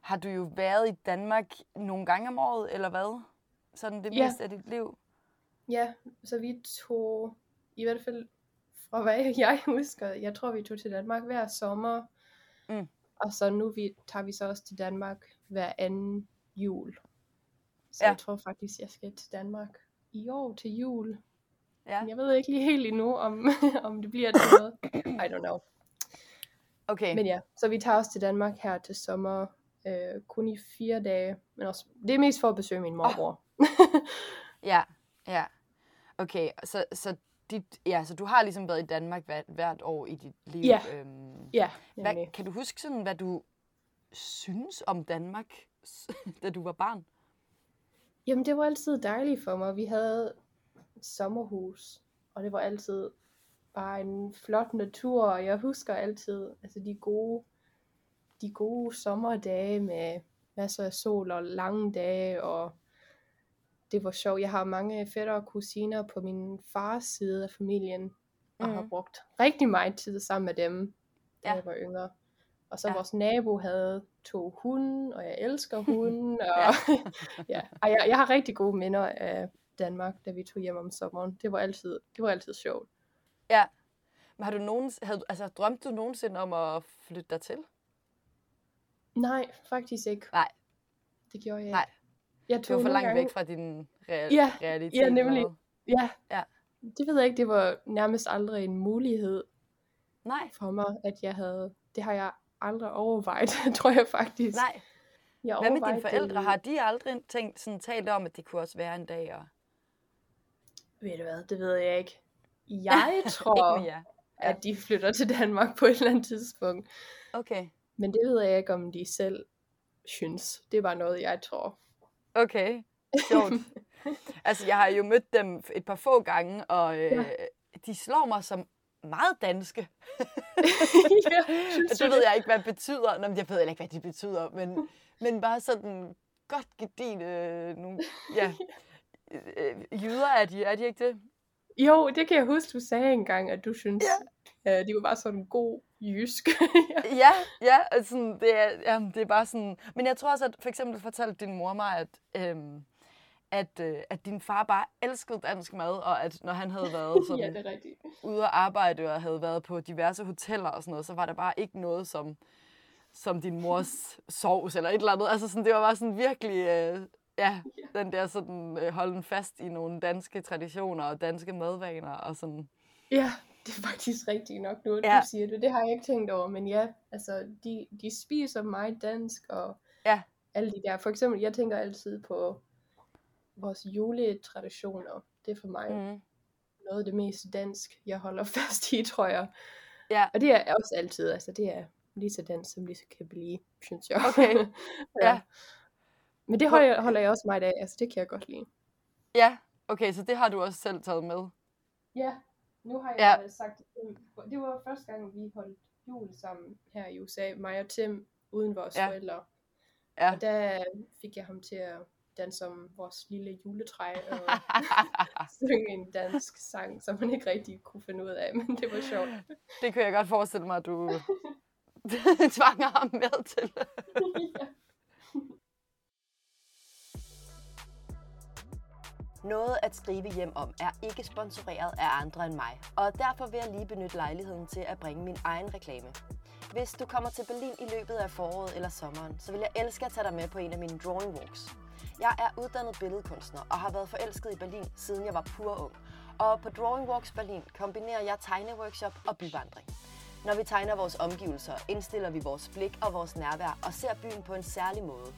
har du jo været i Danmark nogle gange om året, eller hvad? Sådan det Ja. meste af dit liv? Ja, så vi tog, i hvert fald fra hvad *laughs* jeg husker, jeg tror vi tog til Danmark hver sommer. Mm. Og så nu vi, tager vi så også til Danmark hver anden jul. Så Ja. jeg tror faktisk, jeg skal til Danmark i år til jul. Ja. Men Jeg ved ikke lige helt endnu, om, *laughs* om det bliver til noget. *coughs* I don't know. Okay, Men ja, så vi tager også til Danmark her til sommer. Øh, kun i fire dage. Men også, det er mest for at besøge min morbror. *laughs* ja, ja. Okay, så, så, dit, ja, så du har ligesom været i Danmark hvert, hvert år i dit liv. Ja. Øhm, ja, hvad, nemlig. kan du huske sådan, hvad du synes om Danmark, *laughs* da du var barn? Jamen, det var altid dejligt for mig. Vi havde sommerhus, og det var altid bare en flot natur, og jeg husker altid altså de gode, de gode sommerdage med masser af sol og lange dage, og det var sjovt. Jeg har mange fætter og kusiner på min fars side af familien, og har Mhm. brugt rigtig meget tid sammen med dem, da Ja. jeg var yngre. Og så Ja. vores nabo havde to hunde, og jeg elsker *laughs* hunde, og *laughs* Ja. Ej, jeg, jeg har rigtig gode minder af Danmark, da vi tog hjem om sommeren. Det var altid, det var altid sjovt. Ja. Men har du nogen, havde, du- altså, drømte du nogensinde om at flytte dig til? Nej, faktisk ikke. Nej. Det gjorde jeg Nej. Jeg Det var for langt gange, væk fra din real, Ja, realitet. ja, nemlig. hvad? Ja. Ja. Det ved jeg ikke, det var nærmest aldrig en mulighed Nej, for mig, at jeg havde, det har jeg aldrig overvejet, *laughs* tror jeg faktisk. nej. jeg Hvad med dine forældre? det- Har de aldrig tænkt, sådan, talt om, at det kunne også være en dag? Og... Ved du hvad, det ved jeg ikke. *laughs* Jeg tror, Ikke jer. at de flytter til Danmark på et eller andet tidspunkt. Okay. Men det ved jeg ikke, om de selv synes. Det er bare noget, jeg tror. Okay. Sjovt. *laughs* altså, jeg har jo mødt dem et par få gange, og øh, Ja. de slår mig som meget danske. *laughs* ja, synes *laughs* det ved jeg ikke, hvad det betyder. Nå, men jeg ved heller ikke, hvad det betyder, men, men bare sådan godt gedine, øh, nogle, ja, øh, jyder er de, er de ikke det? Jo, det kan jeg huske, du sagde engang, at du synes, ja. uh, de var bare sådan en god jysk. *laughs* ja. Ja, ja, altså, sådan, det, er, ja, det er bare sådan... Men jeg tror også, at for eksempel fortalte din mor mig, at, øhm, at, øh, at din far bare elskede dansk mad, og at når han havde *laughs* været sådan, ja, det er ude at arbejde og havde været på diverse hoteller og sådan noget, så var der bare ikke noget som, som din mors sovs eller et eller andet. Altså sådan, det var bare sådan virkelig, øh, ja, den der sådan øh, holden fast i nogle danske traditioner og danske madvaner og sådan. Ja, det er faktisk rigtigt nok nu, at Ja. du siger det. Det har jeg ikke tænkt over, men ja, altså, de, de spiser meget dansk, og Ja. alle de der. For eksempel, jeg tænker altid på vores juletraditioner. Det er for mig mm. Noget af det mest dansk, jeg holder *laughs* fast i, tror jeg. Ja. Og det er også altid, altså det er lige så dansk, som lige så kan blive, synes jeg. Okay. *laughs* Ja. Men det holder jeg, holder jeg også meget af, altså det kan jeg godt lide. Ja, okay, så det har du også selv taget med. Ja, nu har Ja. jeg ja. sagt, det var første gang, vi holdt jul sammen her i USA, mig og Tim, uden vores Ja. ja. forældre. Ja. Og der fik jeg ham til at danse om vores lille juletræ og *laughs* synge en dansk sang, som han ikke rigtig kunne finde ud af, men det var sjovt. det kunne jeg godt forestille mig, at du, *laughs* *laughs* tvanger ham med til. Noget at skrive hjem om er ikke sponsoreret af andre end mig, og derfor vil jeg lige benytte lejligheden til at bringe min egen reklame. Hvis du kommer til Berlin i løbet af foråret eller sommeren, så vil jeg elske at tage dig med på en af mine drawing walks. Jeg er uddannet billedkunstner og har været forelsket i Berlin, siden jeg var pur ung. Og på Drawing Walks Berlin kombinerer jeg tegneworkshop og byvandring. Når vi tegner vores omgivelser, indstiller vi vores blik og vores nærvær og ser byen på en særlig måde.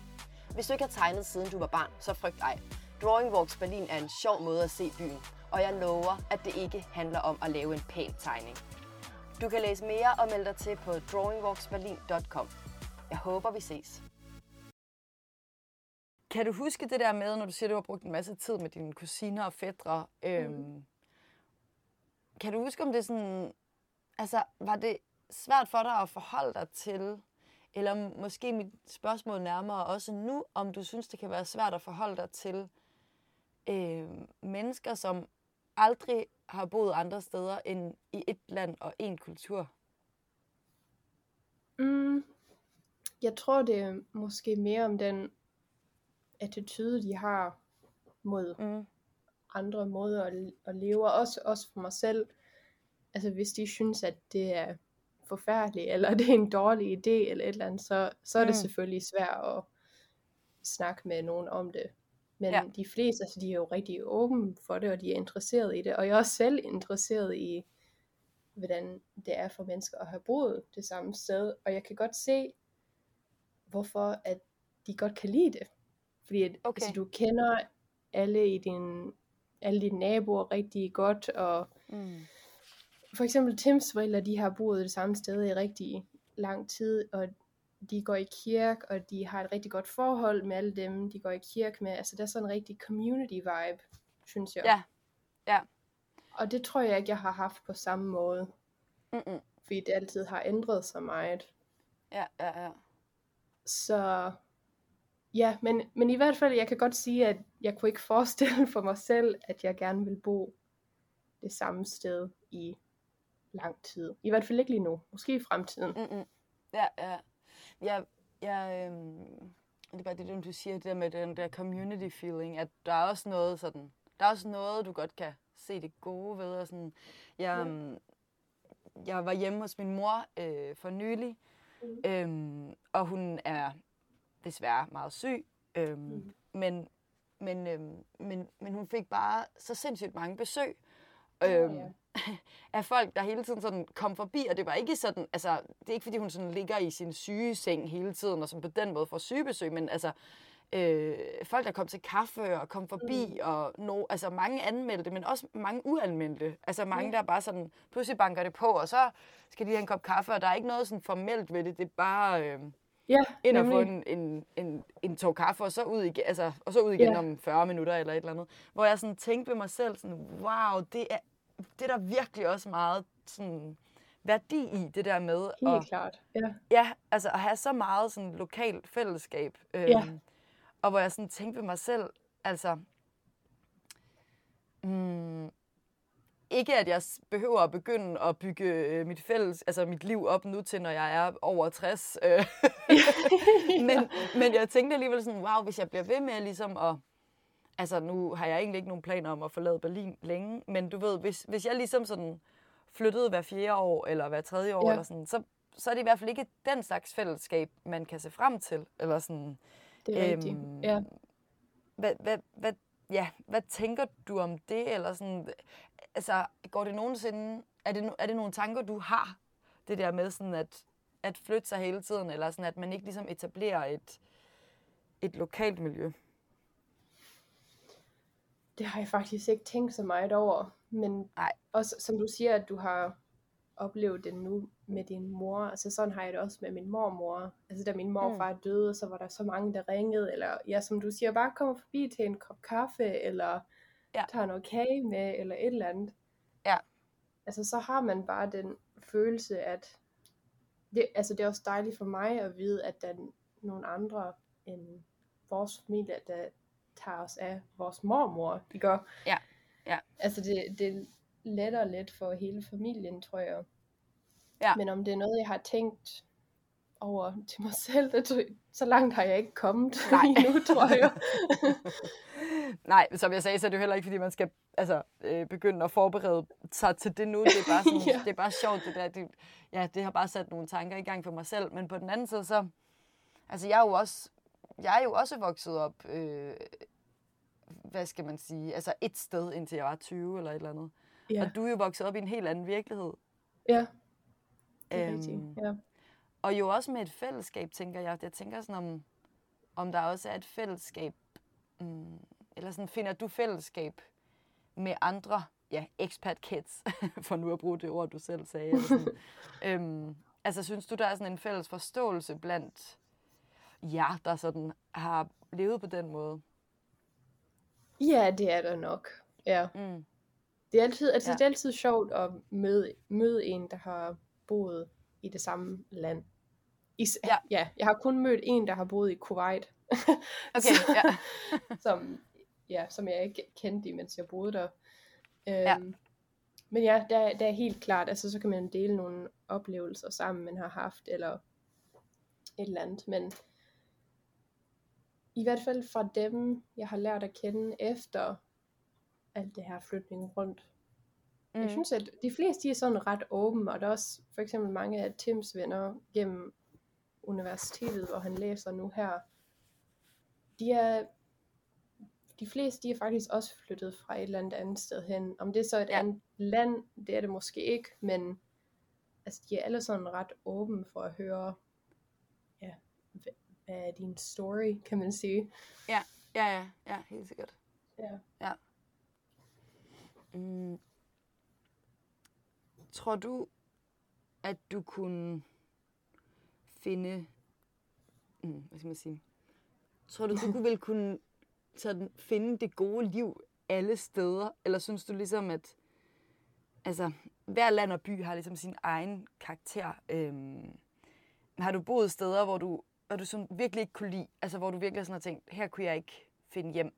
Hvis du ikke har tegnet siden du var barn, så frygt ej. Drawing Walks Berlin er en sjov måde at se byen, og jeg lover, at det ikke handler om at lave en pæn tegning. Du kan læse mere og melde dig til på drawingwalksberlin.com. Jeg håber, vi ses. Kan du huske det der med, når du siger, at du har brugt en masse tid med dine kusiner og fædre? Øhm, mm. Kan du huske, om det sådan... Altså, var det svært for dig at forholde dig til, eller måske mit spørgsmål nærmere også nu, om du synes, det kan være svært at forholde dig til øh, mennesker, som aldrig har boet andre steder end i et land og en kultur? Mm, jeg tror, det er måske mere om den attitude, de har mod mm. andre måder at, at leve, og også, også for mig selv. Altså hvis de synes, at det er forfærdeligt, eller *laughs* det er en dårlig idé, eller et eller andet, så, så er det mm. selvfølgelig svært at snakke med nogen om det. Men ja. de fleste, altså de er jo rigtig åbne for det, og de er interesseret i det. Og jeg er også selv interesseret i, hvordan det er for mennesker at have boet det samme sted. Og jeg kan godt se, hvorfor at de godt kan lide det. Fordi at, okay. altså, du kender alle i din, alle dine naboer rigtig godt, og mm. for eksempel Tims forældre, de har boet det samme sted i rigtig lang tid, og de går i kirke, og de har et rigtig godt forhold med alle dem, de går i kirke med. Altså, der er sådan en rigtig community vibe, synes jeg. Ja, ja. Og det tror jeg ikke, jeg har haft på samme måde. Mm-mm. Fordi det altid har ændret sig meget. Ja, ja, ja. Så ja, men, men i hvert fald, jeg kan godt sige, at jeg kunne ikke forestille for mig selv, at jeg gerne vil bo det samme sted i lang tid. I hvert fald ikke lige nu. Måske i fremtiden. Mm-mm. Ja, ja. Jeg, jeg, øhm, det er bare det, du siger, det der med den der community feeling, at der er også noget sådan, der er også noget, du godt kan se det gode ved. Og sådan, jeg. Øhm, jeg var hjemme hos min mor øh, for nylig, mm. øhm, og hun er desværre meget syg. Øhm, mm. men, men, øhm, men, men hun fik bare så sindssygt mange besøg. Øhm, ja, ja. Af folk, der hele tiden sådan kom forbi, og det var ikke sådan, altså, det er ikke fordi hun sådan ligger i sin sygeseng hele tiden, og som på den måde får sygebesøg, men altså, øh, folk, der kom til kaffe og kom forbi, mm. og no, altså mange anmeldte, men også mange uanmeldte. Altså mange, mm. der bare sådan, pludselig banker det på, og så skal de have en kop kaffe, og der er ikke noget sådan formelt ved det, det er bare... Øh, Ja, ind og få en, en, en, en tog kaffe, og så ud igen, altså, og så ud igen ja. om 40 minutter eller et eller andet. Hvor jeg sådan tænkte ved mig selv, sådan, wow, det er, det er der virkelig også meget sådan, værdi i, det der med. Helt at, klart, ja. Ja, altså at have så meget sådan lokalt fællesskab. Øhm, ja. Og hvor jeg sådan tænkte ved mig selv, altså, mm, ikke at jeg behøver at begynde at bygge øh, mit fælles, altså mit liv op nu til, når jeg er over 60. Øh. *laughs* *laughs* men, men jeg tænkte alligevel sådan, wow, hvis jeg bliver ved med ligesom at, altså nu har jeg egentlig ikke nogen planer om at forlade Berlin længe, men du ved, hvis, hvis jeg ligesom sådan flyttede hver fjerde år, eller hver tredje år, ja. eller sådan, så, så er det i hvert fald ikke den slags fællesskab, man kan se frem til. Eller sådan, det er øhm, rigtigt, ja. Hvad, hvad, hvad, ja, hvad tænker du om det? Eller sådan, altså, går det nogensinde, er det, er det nogle tanker, du har, det der med sådan at, at flytte sig hele tiden, eller sådan at man ikke ligesom etablerer et, et lokalt miljø? Det har jeg faktisk ikke tænkt så meget over, men Nej. også som du siger, at du har oplevet det nu med din mor, altså sådan har jeg det også med min mormor. Altså da min morfar mm. døde, så var der så mange, der ringede, eller ja, som du siger, bare kommer forbi til en kop kaffe, eller ja. tager noget kage med, eller et eller andet. Ja. Altså så har man bare den følelse, at det, altså det er også dejligt for mig at vide, at der er nogle andre end vores familie, der tager os af vores mormor, gør. Ja. ja. Altså det, det letter lidt for hele familien, tror jeg. Ja. Men om det er noget, jeg har tænkt over til mig selv. Det, så langt har jeg ikke kommet *laughs* Nej. endnu, tror jeg. *laughs* Nej, som jeg sagde, så er det jo heller ikke, fordi man skal altså, øh, begynde at forberede sig til det nu. Det er bare, sådan, *laughs* Ja. det er bare sjovt, det der. Det, ja, det har bare sat nogle tanker i gang for mig selv. Men på den anden side, så... Altså, jeg er jo også, jeg er jo også vokset op, øh, hvad skal man sige, altså et sted, indtil jeg var 20 eller et eller andet. ja, Og du er jo vokset op i en helt anden virkelighed. ja, det er Øhm, rigtigt. Ja. Og jo også med et fællesskab, tænker jeg. Jeg tænker sådan om, om der også er et fællesskab, mm, eller sådan finder du fællesskab med andre, ja, expat kids, *laughs* for nu at bruge det ord, du selv sagde. Eller sådan. *laughs* øhm, altså, synes du, der er sådan en fælles forståelse blandt jer, der sådan har levet på den måde? ja, det er der nok. Ja. Mm. Det er altid, altså, Ja. det er altid sjovt at møde, møde en, der har boet i det samme land. Is- Ja. ja, jeg har kun mødt en, der har boet i Kuwait. *laughs* Okay, ja. *laughs* som, ja, som jeg ikke kendte, mens jeg boede der. Øhm, Ja. Men ja, der, er- der er helt klart, altså så kan man dele nogle oplevelser sammen, man har haft, eller et eller andet. Men i hvert fald fra dem, jeg har lært at kende efter alt det her flytning rundt. Mm. Jeg synes, at de fleste de er sådan ret åbne, og der er også for eksempel mange af Tims venner gennem universitetet, hvor han læser nu her. De er de fleste de er faktisk også flyttet fra et eller andet andet sted hen. Om det er så et Ja. andet land, det er det måske ikke, men altså, de er alle sådan ret åbne for at høre, er din story, kan man sige. Ja, ja, ja, helt sikkert. Ja. Ja. Mm. Tror du, at du kunne finde, mm, hvad skal man sige, tror du, du *laughs* kunne vel kunne sådan, finde det gode liv alle steder? Eller synes du ligesom, at altså, hver land og by har ligesom sin egen karakter? Øhm, har du boet steder, hvor du, hvor du sådan virkelig ikke kunne lide, altså hvor du virkelig sådan har tænkt, her kunne jeg ikke finde hjem?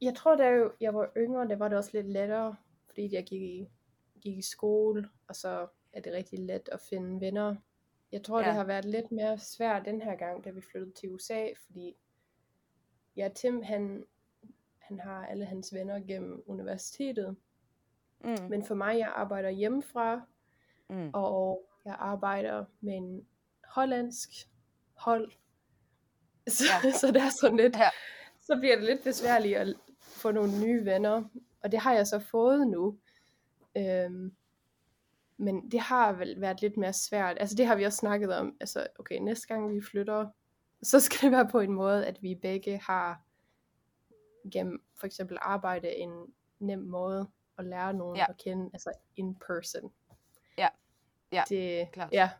Jeg tror, da jeg- jeg var yngre, der var det også lidt lettere, fordi jeg gik i, gik i skole, og så er det rigtig let at finde venner. Jeg tror. Ja. det har været lidt mere svært den her gang, da vi flyttede til USA, fordi ja, Tim, han, han har alle hans venner gennem universitetet, Mm. men for mig, jeg arbejder hjemmefra, Mm. og jeg arbejder med en hollandsk hold. *laughs* Så, Ja. så det er sådan lidt, Ja. så bliver det lidt besværligt at få nogle nye venner. Og det har jeg så fået nu. Øhm, men det har vel været lidt mere svært. Altså det har vi også snakket om. Altså okay, næste gang vi flytter, så skal det være på en måde, at vi begge har gennem for eksempel arbejde en nem måde at lære nogen Ja. at kende, altså in person. Ja. Det, klart. Ja.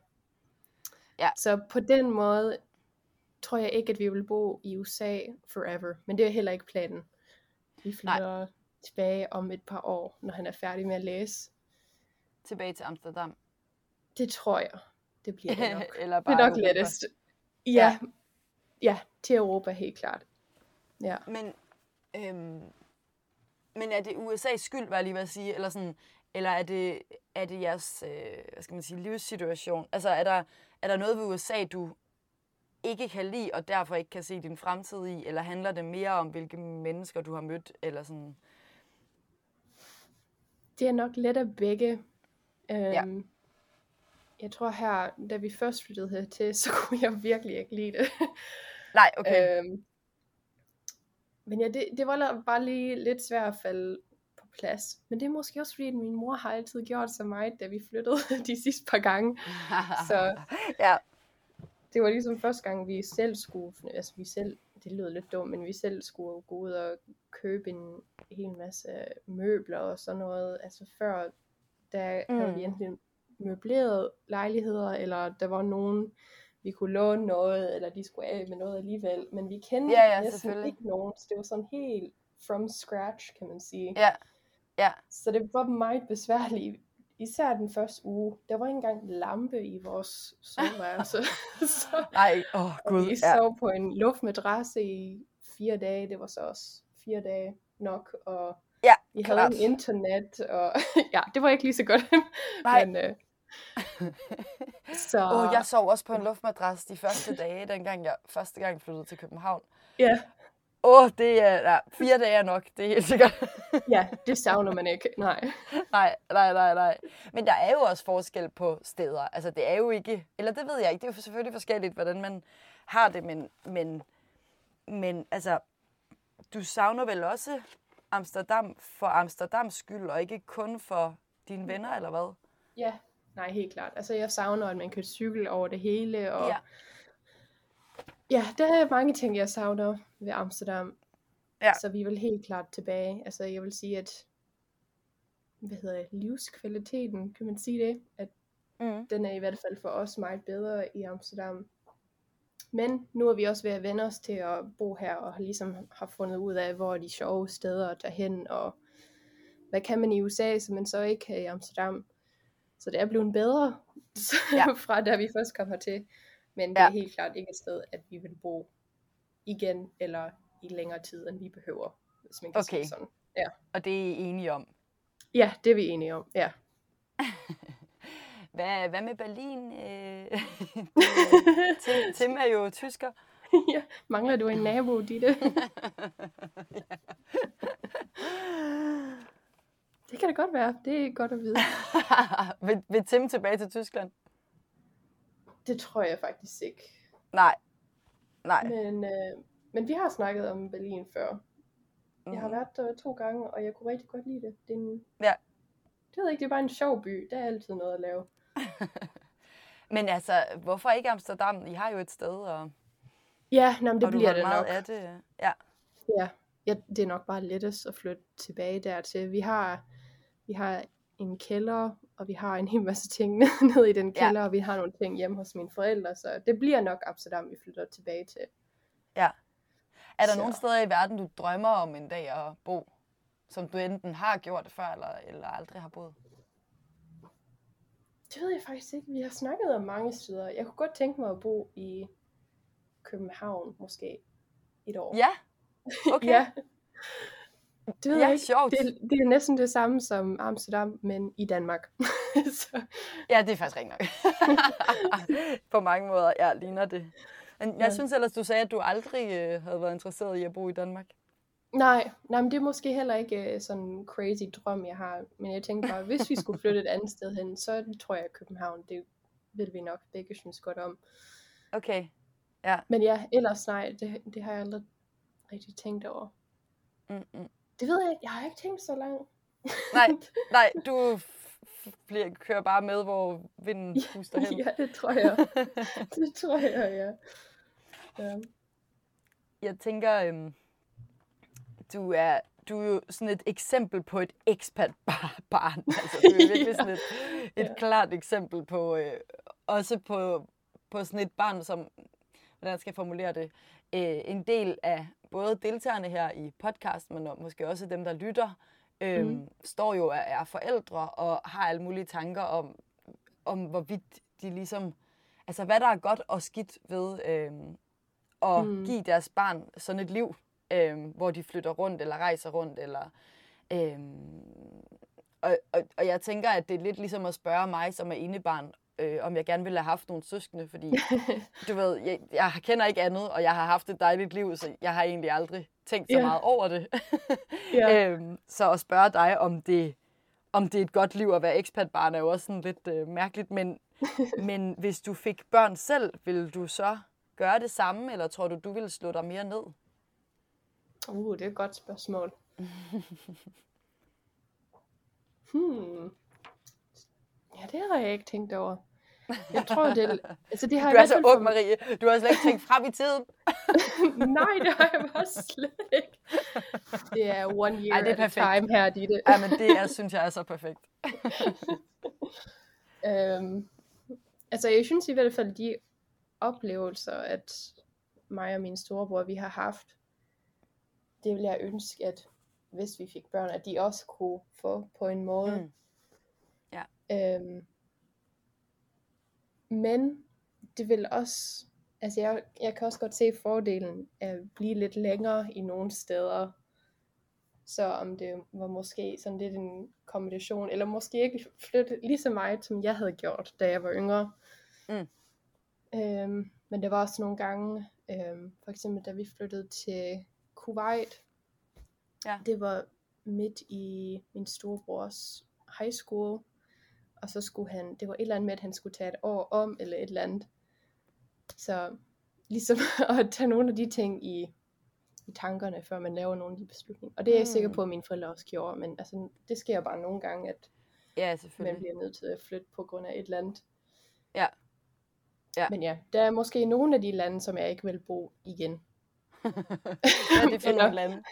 Ja. Så på den måde tror jeg ikke, at vi vil bo i USA forever. Men det er heller ikke planen. Vi flytter Nej. tilbage om et par år, når han er færdig med at læse. Tilbage til Amsterdam. Det tror jeg. Det bliver det nok. *laughs* Eller det bare er nok Europa. lettest. Ja. ja. Ja, til Europa helt klart. Ja. Men, øhm, men er det USA's skyld, var jeg lige ved at sige, eller, sådan, eller er, det, er det jeres øh, hvad skal man sige, livssituation? Altså er der, er der noget ved USA, du ikke kan lide, og derfor ikke kan se din fremtid i, eller handler det mere om, hvilke mennesker du har mødt, eller sådan? Det er nok let af begge. Øhm, Ja. Jeg tror her, da vi først flyttede hertil, *laughs* så kunne jeg virkelig ikke lide det. Nej, okay. Øhm, men ja, det, det var bare lige lidt svært at falde plads. Men det er måske også fordi, at min mor har altid gjort så meget, da vi flyttede *laughs* de sidste par gange. så- *laughs* ja, Det var ligesom første gang, vi selv skulle, altså vi selv, det lyder lidt dumt, men vi selv skulle gå ud og købe en hel masse møbler og sådan noget. Altså før, der mm. havde vi enten møbleret lejligheder, eller der var nogen, vi kunne låne noget, eller de skulle af med noget alligevel. Men vi kendte Ja, ja, næsten ikke nogen, så det var sådan helt from scratch, kan man sige. ja, ja. Så det var meget besværligt. Især den første uge. Der var ikke engang lampe i vores soveværelse. *laughs* så Nej, åh oh, gud. vi Ja. sov på en luftmadrasse i fire dage. Det var så også fire dage nok. Og Ja, vi klart. havde en internet. Og *laughs* ja, det var ikke lige så godt. Nej. Men, øh, Så oh, jeg sov også på en luftmadras de første dage, dengang jeg første gang flyttede til København. ja, Åh, oh, det er ja, fire dage er nok, det er helt sikkert. ja, det savner man ikke. Nej. nej, nej, nej, nej. Men der er jo også forskel på steder. Altså, det er jo ikke... Eller det ved jeg ikke. Det er jo selvfølgelig forskelligt, hvordan man har det, men... Men, men altså, du savner vel også Amsterdam for Amsterdams skyld, og ikke kun for dine venner, eller hvad? Ja, nej, helt klart. Altså, jeg savner, at man kan cykle over det hele, og Ja. ja, der er mange ting, jeg savner ved Amsterdam. Ja. Så vi vil helt klart tilbage. Altså, jeg vil sige, at hvad hedder det, livskvaliteten, kan man sige det? At Mm. den er i hvert fald for os meget bedre i Amsterdam. Men nu er vi også ved at vende os til at bo her, og har ligesom har fundet ud af, hvor er de sjove steder at tage hen, og hvad kan man i USA, som man så ikke kan i Amsterdam. Så det er blevet bedre, *laughs* Ja. fra da vi først kom hertil. Men det er Ja. helt klart ikke et sted, at vi vil bo igen, eller i længere tid, end vi behøver, hvis man kan sige Okay. det sådan. Og det er I enige om. Ja, det er vi enige om, ja. *laughs* Hvad, hvad med Berlin? Øh, *laughs* *laughs* Tim, Tim er jo tysker. ja. Mangler du en nabo, Ditte? Det kan det godt være. Det er godt at vide. vil, vil Tim tilbage til Tyskland? Det tror jeg faktisk ikke. Nej. Nej. Men, øh, men vi har snakket om Berlin før. Jeg har Mhm. været der to gange, og jeg kunne rigtig godt lide det. Det er en, Ja. Det ved ikke, det er bare en sjov by. Der er altid noget at lave. *laughs* Men altså, hvorfor ikke Amsterdam? I har jo et sted, og, Ja, nå, men det og bliver det meget nok. af det. Ja. Ja, ja, det er nok bare lettest at flytte tilbage dertil. Vi har, vi har en kælder, og vi har en hel masse ting nede *laughs* i den Ja. kælder, og vi har nogle ting hjemme hos mine forældre, så det bliver nok Amsterdam, vi flytter tilbage til. Er der Så- nogle steder i verden, du drømmer om en dag at bo? Som du enten har gjort før, eller, eller aldrig har boet? Det ved jeg faktisk ikke. Vi har snakket om mange steder. Jeg kunne godt tænke mig at bo i København, måske et år. Ja, *laughs* okay. ja. Det ved Ja, jeg ikke. sjovt. Det, det er næsten det samme som Amsterdam, men i Danmark. *laughs* så, Ja, det er faktisk rigtigt nok. *laughs* På mange måder, ja, ligner det. Men jeg Ja. synes ellers, du sagde, at du aldrig øh, havde været interesseret i at bo i Danmark. nej, nej, men det er måske heller ikke øh, sådan en crazy drøm, jeg har. Men jeg tænker bare, hvis vi skulle *laughs* flytte et andet sted hen, så tror jeg, at København, det vil vi nok begge synes godt om. Okay. Men ja, ellers nej, det, det har jeg aldrig rigtig tænkt over. Mm-mm. Det ved jeg ikke. Jeg har ikke tænkt så langt. Nej, *laughs* nej, du bliver, kører bare med, hvor vinden puster hen. *laughs* ja, det tror jeg. *laughs* det tror jeg, ja. ja. Jeg tænker, øhm, du, er, du er jo sådan et eksempel på et expat-barn. Altså, du er virkelig sådan et, et Ja. klart eksempel på, øh, også på, på sådan et barn, som, hvordan skal jeg formulere det, øh, en del af både deltagerne her i podcast, men måske også dem, der lytter, øh, mm. står jo og er forældre og har alle mulige tanker om, om hvorvidt de ligesom, altså hvad der er godt og skidt ved øh, at mm. give deres barn sådan et liv, øh, hvor de flytter rundt eller rejser rundt, eller øh, og, og, og jeg tænker, at det er lidt ligesom at spørge mig, som er enebarn, øh, om jeg gerne ville have haft nogle søskende, fordi *laughs* du ved, jeg, jeg kender ikke andet, og jeg har haft et dejligt liv, så jeg har egentlig aldrig tænkt så Ja. meget over det. *laughs* Ja. øhm, så at spørge dig, om det, om det er et godt liv at være ekspatbarn, er jo også sådan lidt øh, mærkeligt, men, *laughs* men hvis du fik børn selv, ville du så gøre det samme, eller tror du, du ville slå dig mere ned? Uh, det er et godt spørgsmål. hmm. Ja, det har jeg ikke tænkt over. Jeg tror, det, altså det har Du i er så ung, for- Marie. Du har slet ikke tænkt frem i tiden. *laughs* Nej, det har jeg bare slet ikke. Det er one year Ej, det er perfekt. time her, Ditte. Ja, men det er, synes jeg er så perfekt. *laughs* Øhm, altså, jeg synes i hvert fald, de oplevelser, at mig og min storebror, vi har haft, det vil jeg ønske, at hvis vi fik børn, at de også kunne få på en måde. Mm. Ja. Øhm, men det vil også, altså jeg, jeg kan også godt se fordelen af at blive lidt længere i nogle steder, Så om det var måske sådan lidt en kombination, eller måske ikke flytte lige så meget, som jeg havde gjort, da jeg var yngre. Mm. Øhm, men der var også nogle gange, øhm, for eksempel da vi flyttede til Kuwait, Ja. det var midt i min storebrors high school, og så skulle han, det var et eller andet med, at han skulle tage et år om, eller et eller andet. Så ligesom *laughs* at tage nogle af de ting i, i tankerne, før man laver nogle af de beslutninger. Og det er jeg Mm. sikker på, at mine forældre også gjorde, men altså, det sker bare nogle gange, at Ja, man bliver nødt til at flytte på grund af et eller andet. Ja. Ja. Men ja, der er måske nogle af de lande, som jeg ikke vil bo igen. *laughs* Hvad er det for *laughs* nogle lande?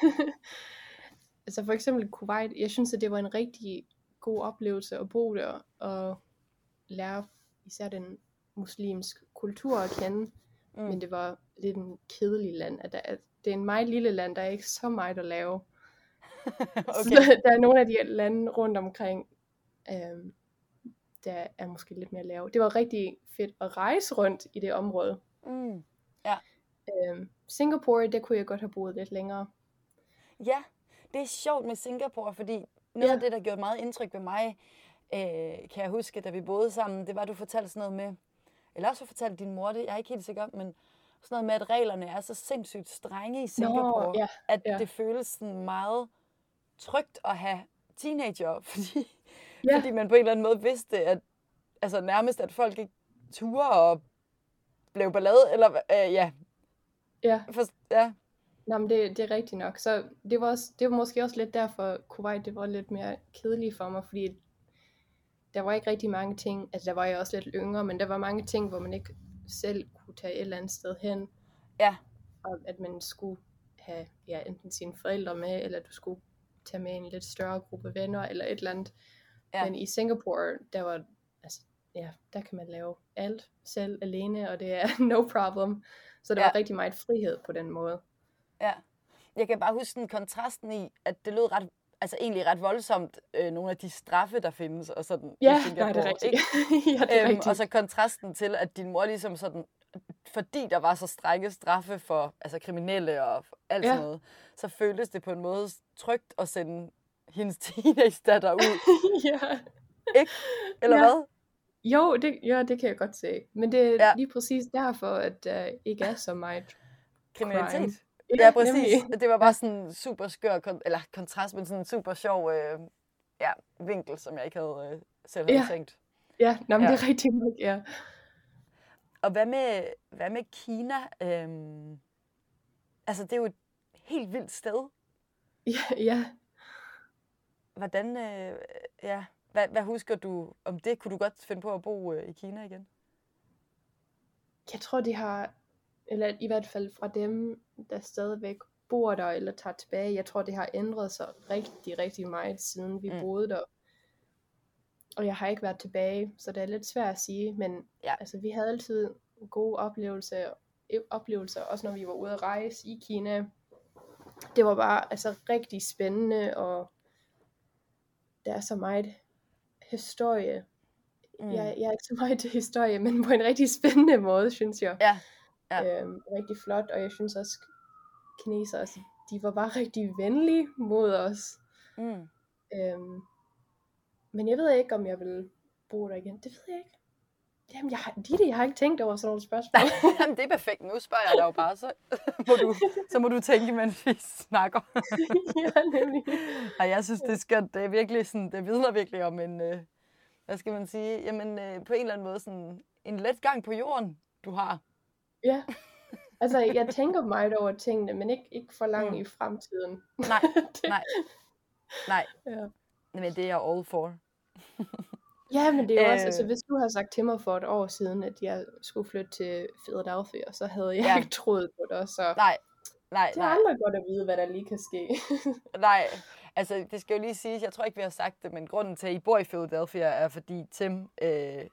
altså for eksempel Kuwait, jeg synes, at det var en rigtig god oplevelse at bo der, og lære især den muslimske kultur at kende. Mm. Men det var lidt en kedelig land. At der, at det er en meget lille land, der er ikke så meget at lave. *laughs* Okay. Så der er nogle af de lande rundt omkring, øhm, der er måske lidt mere lave. Det var rigtig fedt at rejse rundt i det område. Mm. Øhm, Singapore, der kunne jeg godt have boet lidt længere. Ja, det er sjovt med Singapore, fordi noget Ja. af det, der gjorde meget indtryk ved mig, øh, kan jeg huske, da vi boede sammen, det var, at du fortalte sådan noget med, eller også fortalte din mor det, jeg er ikke helt sikker, men sådan noget med, at reglerne er så sindssygt strenge i Singapore, ja, at ja. det føles sådan meget trygt at have teenager, *laughs* fordi, Ja. fordi man på en eller anden måde vidste, at altså nærmest, at folk ikke turde og blev ballade, eller øh, ja, Ja, for, ja, Nå, men det, det er rigtigt nok. Så det var, også, det var måske også lidt derfor, Kuwait det var lidt mere kedeligt for mig, fordi der var ikke rigtig mange ting, altså der var jeg også lidt yngre, men der var mange ting, hvor man ikke selv kunne tage et eller andet sted hen, ja, og at man skulle have ja, enten sine forældre med, eller du skulle tage med en lidt større gruppe venner, eller et eller andet. Ja. Men i Singapore, der var, altså, ja, der kan man lave alt selv alene, og det er *laughs* no problem. Så der Ja. var rigtig meget frihed på den måde. Ja. Jeg kan bare huske sådan kontrasten i, at det lød ret, altså egentlig ret voldsomt, øh, nogle af de straffe, der findes, og sådan Ja, nej, det er rigtigt. ikke? *laughs* ja, det er Øhm, rigtigt. og så kontrasten til, at din mor ligesom sådan, fordi der var så strenge straffe for altså kriminelle og alt Ja. sådan noget, så føltes det på en måde trygt at sende hendes *laughs* teenage-datter ud, *laughs* ja. eller Ja. hvad? Jo, det, ja, det kan jeg godt se. Men det er ja. lige præcis derfor, at der uh, ikke er så meget Kriminalitet. crime. Ja, præcis. nemlig. Det var bare sådan en super skør, kon- eller kontrast, men sådan en super sjov øh, ja, vinkel, som jeg ikke havde øh, selv havde Ja. tænkt. Ja, nå, men Ja. det er rigtigt nok, ja. Og hvad med, hvad med Kina? Øhm, altså, det er jo et helt vildt sted. Ja, ja. Hvordan, øh, ja, hvad, hvad husker du om det? Kunne du godt finde på at bo øh, i Kina igen? Jeg tror, de har, eller i hvert fald fra dem, der stadigvæk bor der eller tager tilbage, jeg tror, det har ændret sig rigtig, rigtig meget, siden vi Mm. boede der. Og jeg har ikke været tilbage, så det er lidt svært at sige, men Ja. altså, vi havde altid gode oplevelser, oplevelser, også når vi var ude at rejse i Kina. Det var bare altså rigtig spændende, og der er så meget historie. Mm. Jeg, jeg er ikke så meget til historie, men på en rigtig spændende måde, synes jeg. Ja, ja. Øhm, rigtig flot, og jeg synes også, kinesere, altså, de var bare rigtig venlige mod os. Mm. Øhm, men jeg ved ikke, om jeg vil bo der igen. Det ved jeg ikke. Jamen, jeg har, Ditte, jeg har ikke tænkt over sådan nogle spørgsmål. *laughs* Jamen, det er perfekt. Nu spørger jeg dig jo bare, så må du, så må du tænke, mens vi snakker. *laughs* ja, nemlig. Og jeg synes, det er skønt. Det er virkelig sådan, det vidner virkelig om en, øh, hvad skal man sige, jamen øh, på en eller anden måde sådan en let gang på jorden, du har. Ja. *laughs* Altså, jeg tænker meget over tingene, men ikke, ikke for langt Mm. i fremtiden. Nej, *laughs* det, nej, nej. Ja. Men det er jeg all for. *laughs* Ja, men det er jo også, Øh. altså hvis du havde sagt til mig for et år siden, at jeg skulle flytte til Philadelphia, så havde jeg Ja. ikke troet på det, så Nej, nej, det er nej, andre godt at vide, hvad der lige kan ske. nej. Altså, det skal jo lige siges, jeg tror ikke, vi har sagt det, men grunden til, at I bor i Philadelphia, er fordi Tim øh,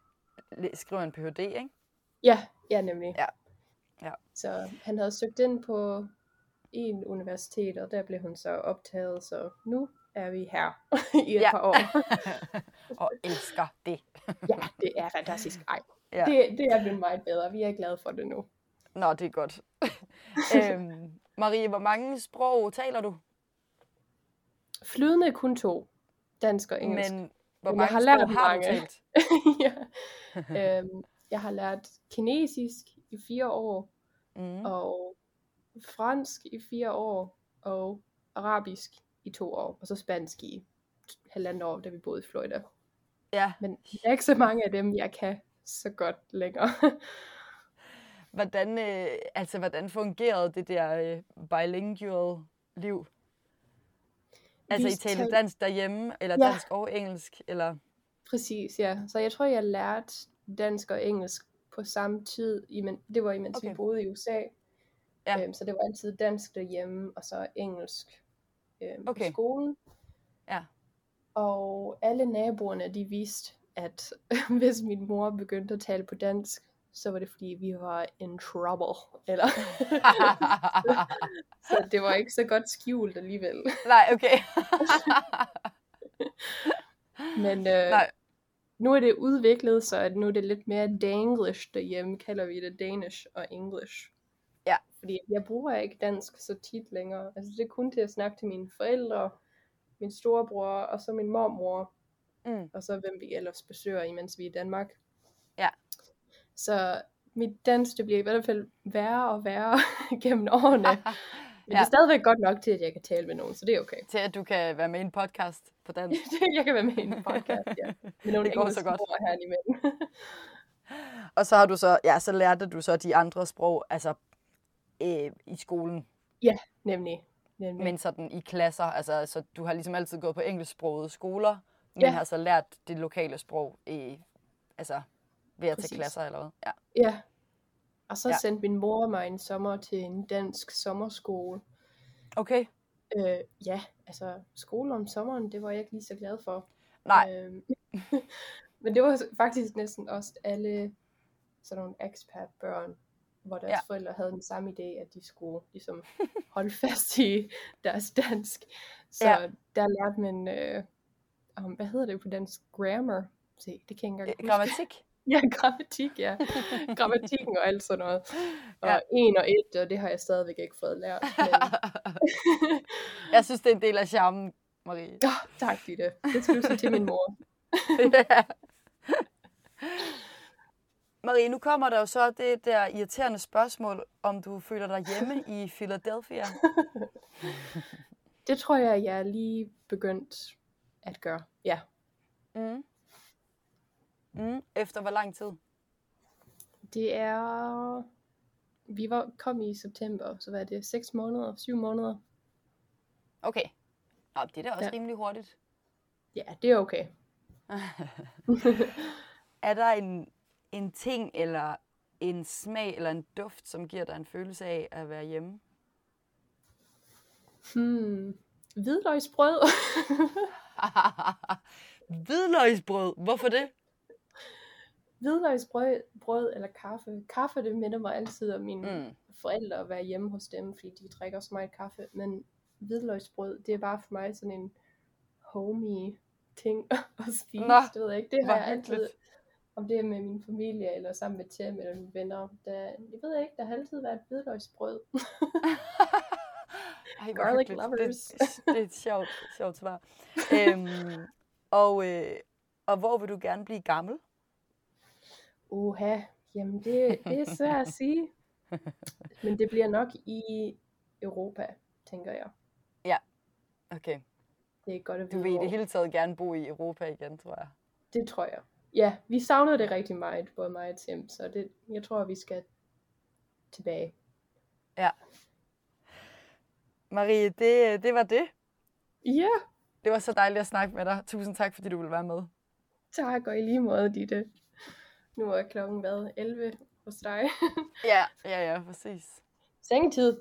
skriver en Ph.D., ikke? ja, ja nemlig. Ja. Ja. Så han havde søgt ind på en universitet, og der blev hun så optaget, så nu er vi her *laughs* i et Ja. par år. *laughs* Og elsker det. *laughs* ja, det er fantastisk. Ej, Ja. det, det er blevet meget bedre. Vi er glade for det nu. Nå, det er godt. øhm, Marie, hvor mange sprog taler du? Flydende kun to. Dansk og engelsk. Men hvor Men mange jeg har lært sprog har du talt? ja. øhm, jeg har lært kinesisk i fire år, Mm. og fransk i fire år, og arabisk i to år, og så spansk i halvandet år, da vi boede i Florida. Ja, Men der er ikke så mange af dem, jeg kan så godt længere. *laughs* hvordan, øh, altså, hvordan fungerede det der øh, bilingual liv? Altså, I talte- dansk derhjemme, eller Ja. dansk og engelsk, eller? Præcis, ja. Så jeg tror, jeg lærte dansk og engelsk på samme tid. Imen, det var imens okay. Vi boede i USA. Ja. Øhm, så det var altid dansk derhjemme, og så engelsk øhm, Okay. på skolen. Ja. Og alle naboerne, de vidste, at *laughs* hvis min mor begyndte at tale på dansk, så var det fordi, vi var in trouble. Eller, *laughs* så det var ikke så godt skjult alligevel. Nej, okay. *laughs* Men øh, Nej. Nu er det udviklet, så at nu er det lidt mere danglish derhjemme, kalder vi det Danish og English. Ja. Fordi jeg bruger ikke dansk så tit længere. Altså det er kun til at snakke til mine forældre, min storebror og så min mormor, Mm. og så hvem vi ellers besøger, imens vi er i Danmark. Ja. Så mit dansk, det bliver i hvert fald værre og værre *laughs* gennem årene. *laughs* Men ja. det Ja. er stadigvæk godt nok til, at jeg kan tale med nogen, så det er okay. Til at du kan være med i en podcast på *laughs* dansk. jeg kan være med i en podcast, ja. Med nogle *laughs* Det går så godt. her imellem. *laughs* Og så har du så, ja, så lærte du så de andre sprog, altså øh, i skolen, Nemlig. Nemlig. men sådan i klasser. Altså, så du har ligesom altid gået på engelsksprogede skoler, men Ja. har så lært det lokale sprog i, altså ved at Præcis. tage klasser eller hvad? Ja. Ja. Og så Ja. sendte min mor mig en sommer til en dansk sommerskole. Okay. Øh, ja, altså skole om sommeren, det var jeg ikke lige så glad for. Nej, Øhm, *laughs* men det var faktisk næsten også alle sådan nogle expat-børn, hvor deres Ja. forældre havde den samme idé, at de skulle ligesom *laughs* holde fast i deres dansk. Så Ja. der lærte man, øh, um, hvad hedder det på dansk? Grammar? Se, det kan jeg ikke engang øh, grammatik. *laughs* Ja, grammatik, ja. Grammatikken og alt sådan noget. Og Ja. en og et, og det har jeg stadigvæk ikke fået lært. *laughs* Men... Jeg synes, det er en del af charmen, Marie. oh, tak, Ditte. Det skal du sige til min mor. *laughs* ja. Marie, nu kommer der jo så det der irriterende spørgsmål, om du føler dig hjemme i Philadelphia. Det tror jeg, jeg er lige begyndt at gøre. Ja. Mm. Mm. Efter hvor lang tid? Det er... Vi var kom i september, så hvad er det? 6 måneder? 7 måneder? Okay. Nå, det er da også Ja. rimelig hurtigt. Ja, det er okay. *laughs* er der en, en ting eller en smag eller en duft, som giver dig en følelse af at være hjemme? Hmm. Hvidløgsbrød. *laughs* *laughs* Hvidløgsbrød. Hvorfor det? Hvidløgsbrød brød eller kaffe. Kaffe, det minder mig altid om mine Mm. forældre at være hjemme hos dem, fordi de drikker så meget kaffe. Men hvidløgsbrød, det er bare for mig sådan en homey ting *laughs* at spise. Nå, det ved jeg ikke. Det har jeg altid, hyggeligt. om det er med min familie, eller sammen med Tim eller mine venner. Der, jeg ved ikke, der har altid været hvidløgsbrød. *laughs* Ej, Garlic hyggeligt. lovers. Det, det er et sjovt, sjovt svar. øhm, og, øh, og hvor vil du gerne blive gammel? Uha, jamen det, det er svært at sige. *laughs* Men det bliver nok i Europa, tænker jeg. Okay. Det er godt at Du vide, vil i det hele taget gerne bo i Europa igen, tror jeg. Det tror jeg. Ja, vi savnede det rigtig meget, både mig og Tim, så det, jeg tror, vi skal tilbage. Marie, det, det var det. Ja, Det var så dejligt at snakke med dig. Tusind tak, fordi du ville være med. tak, og i lige måde, Ditte. Nu er klokken hvad? 11 hos dig. Ja, ja, ja, præcis. Sengetid.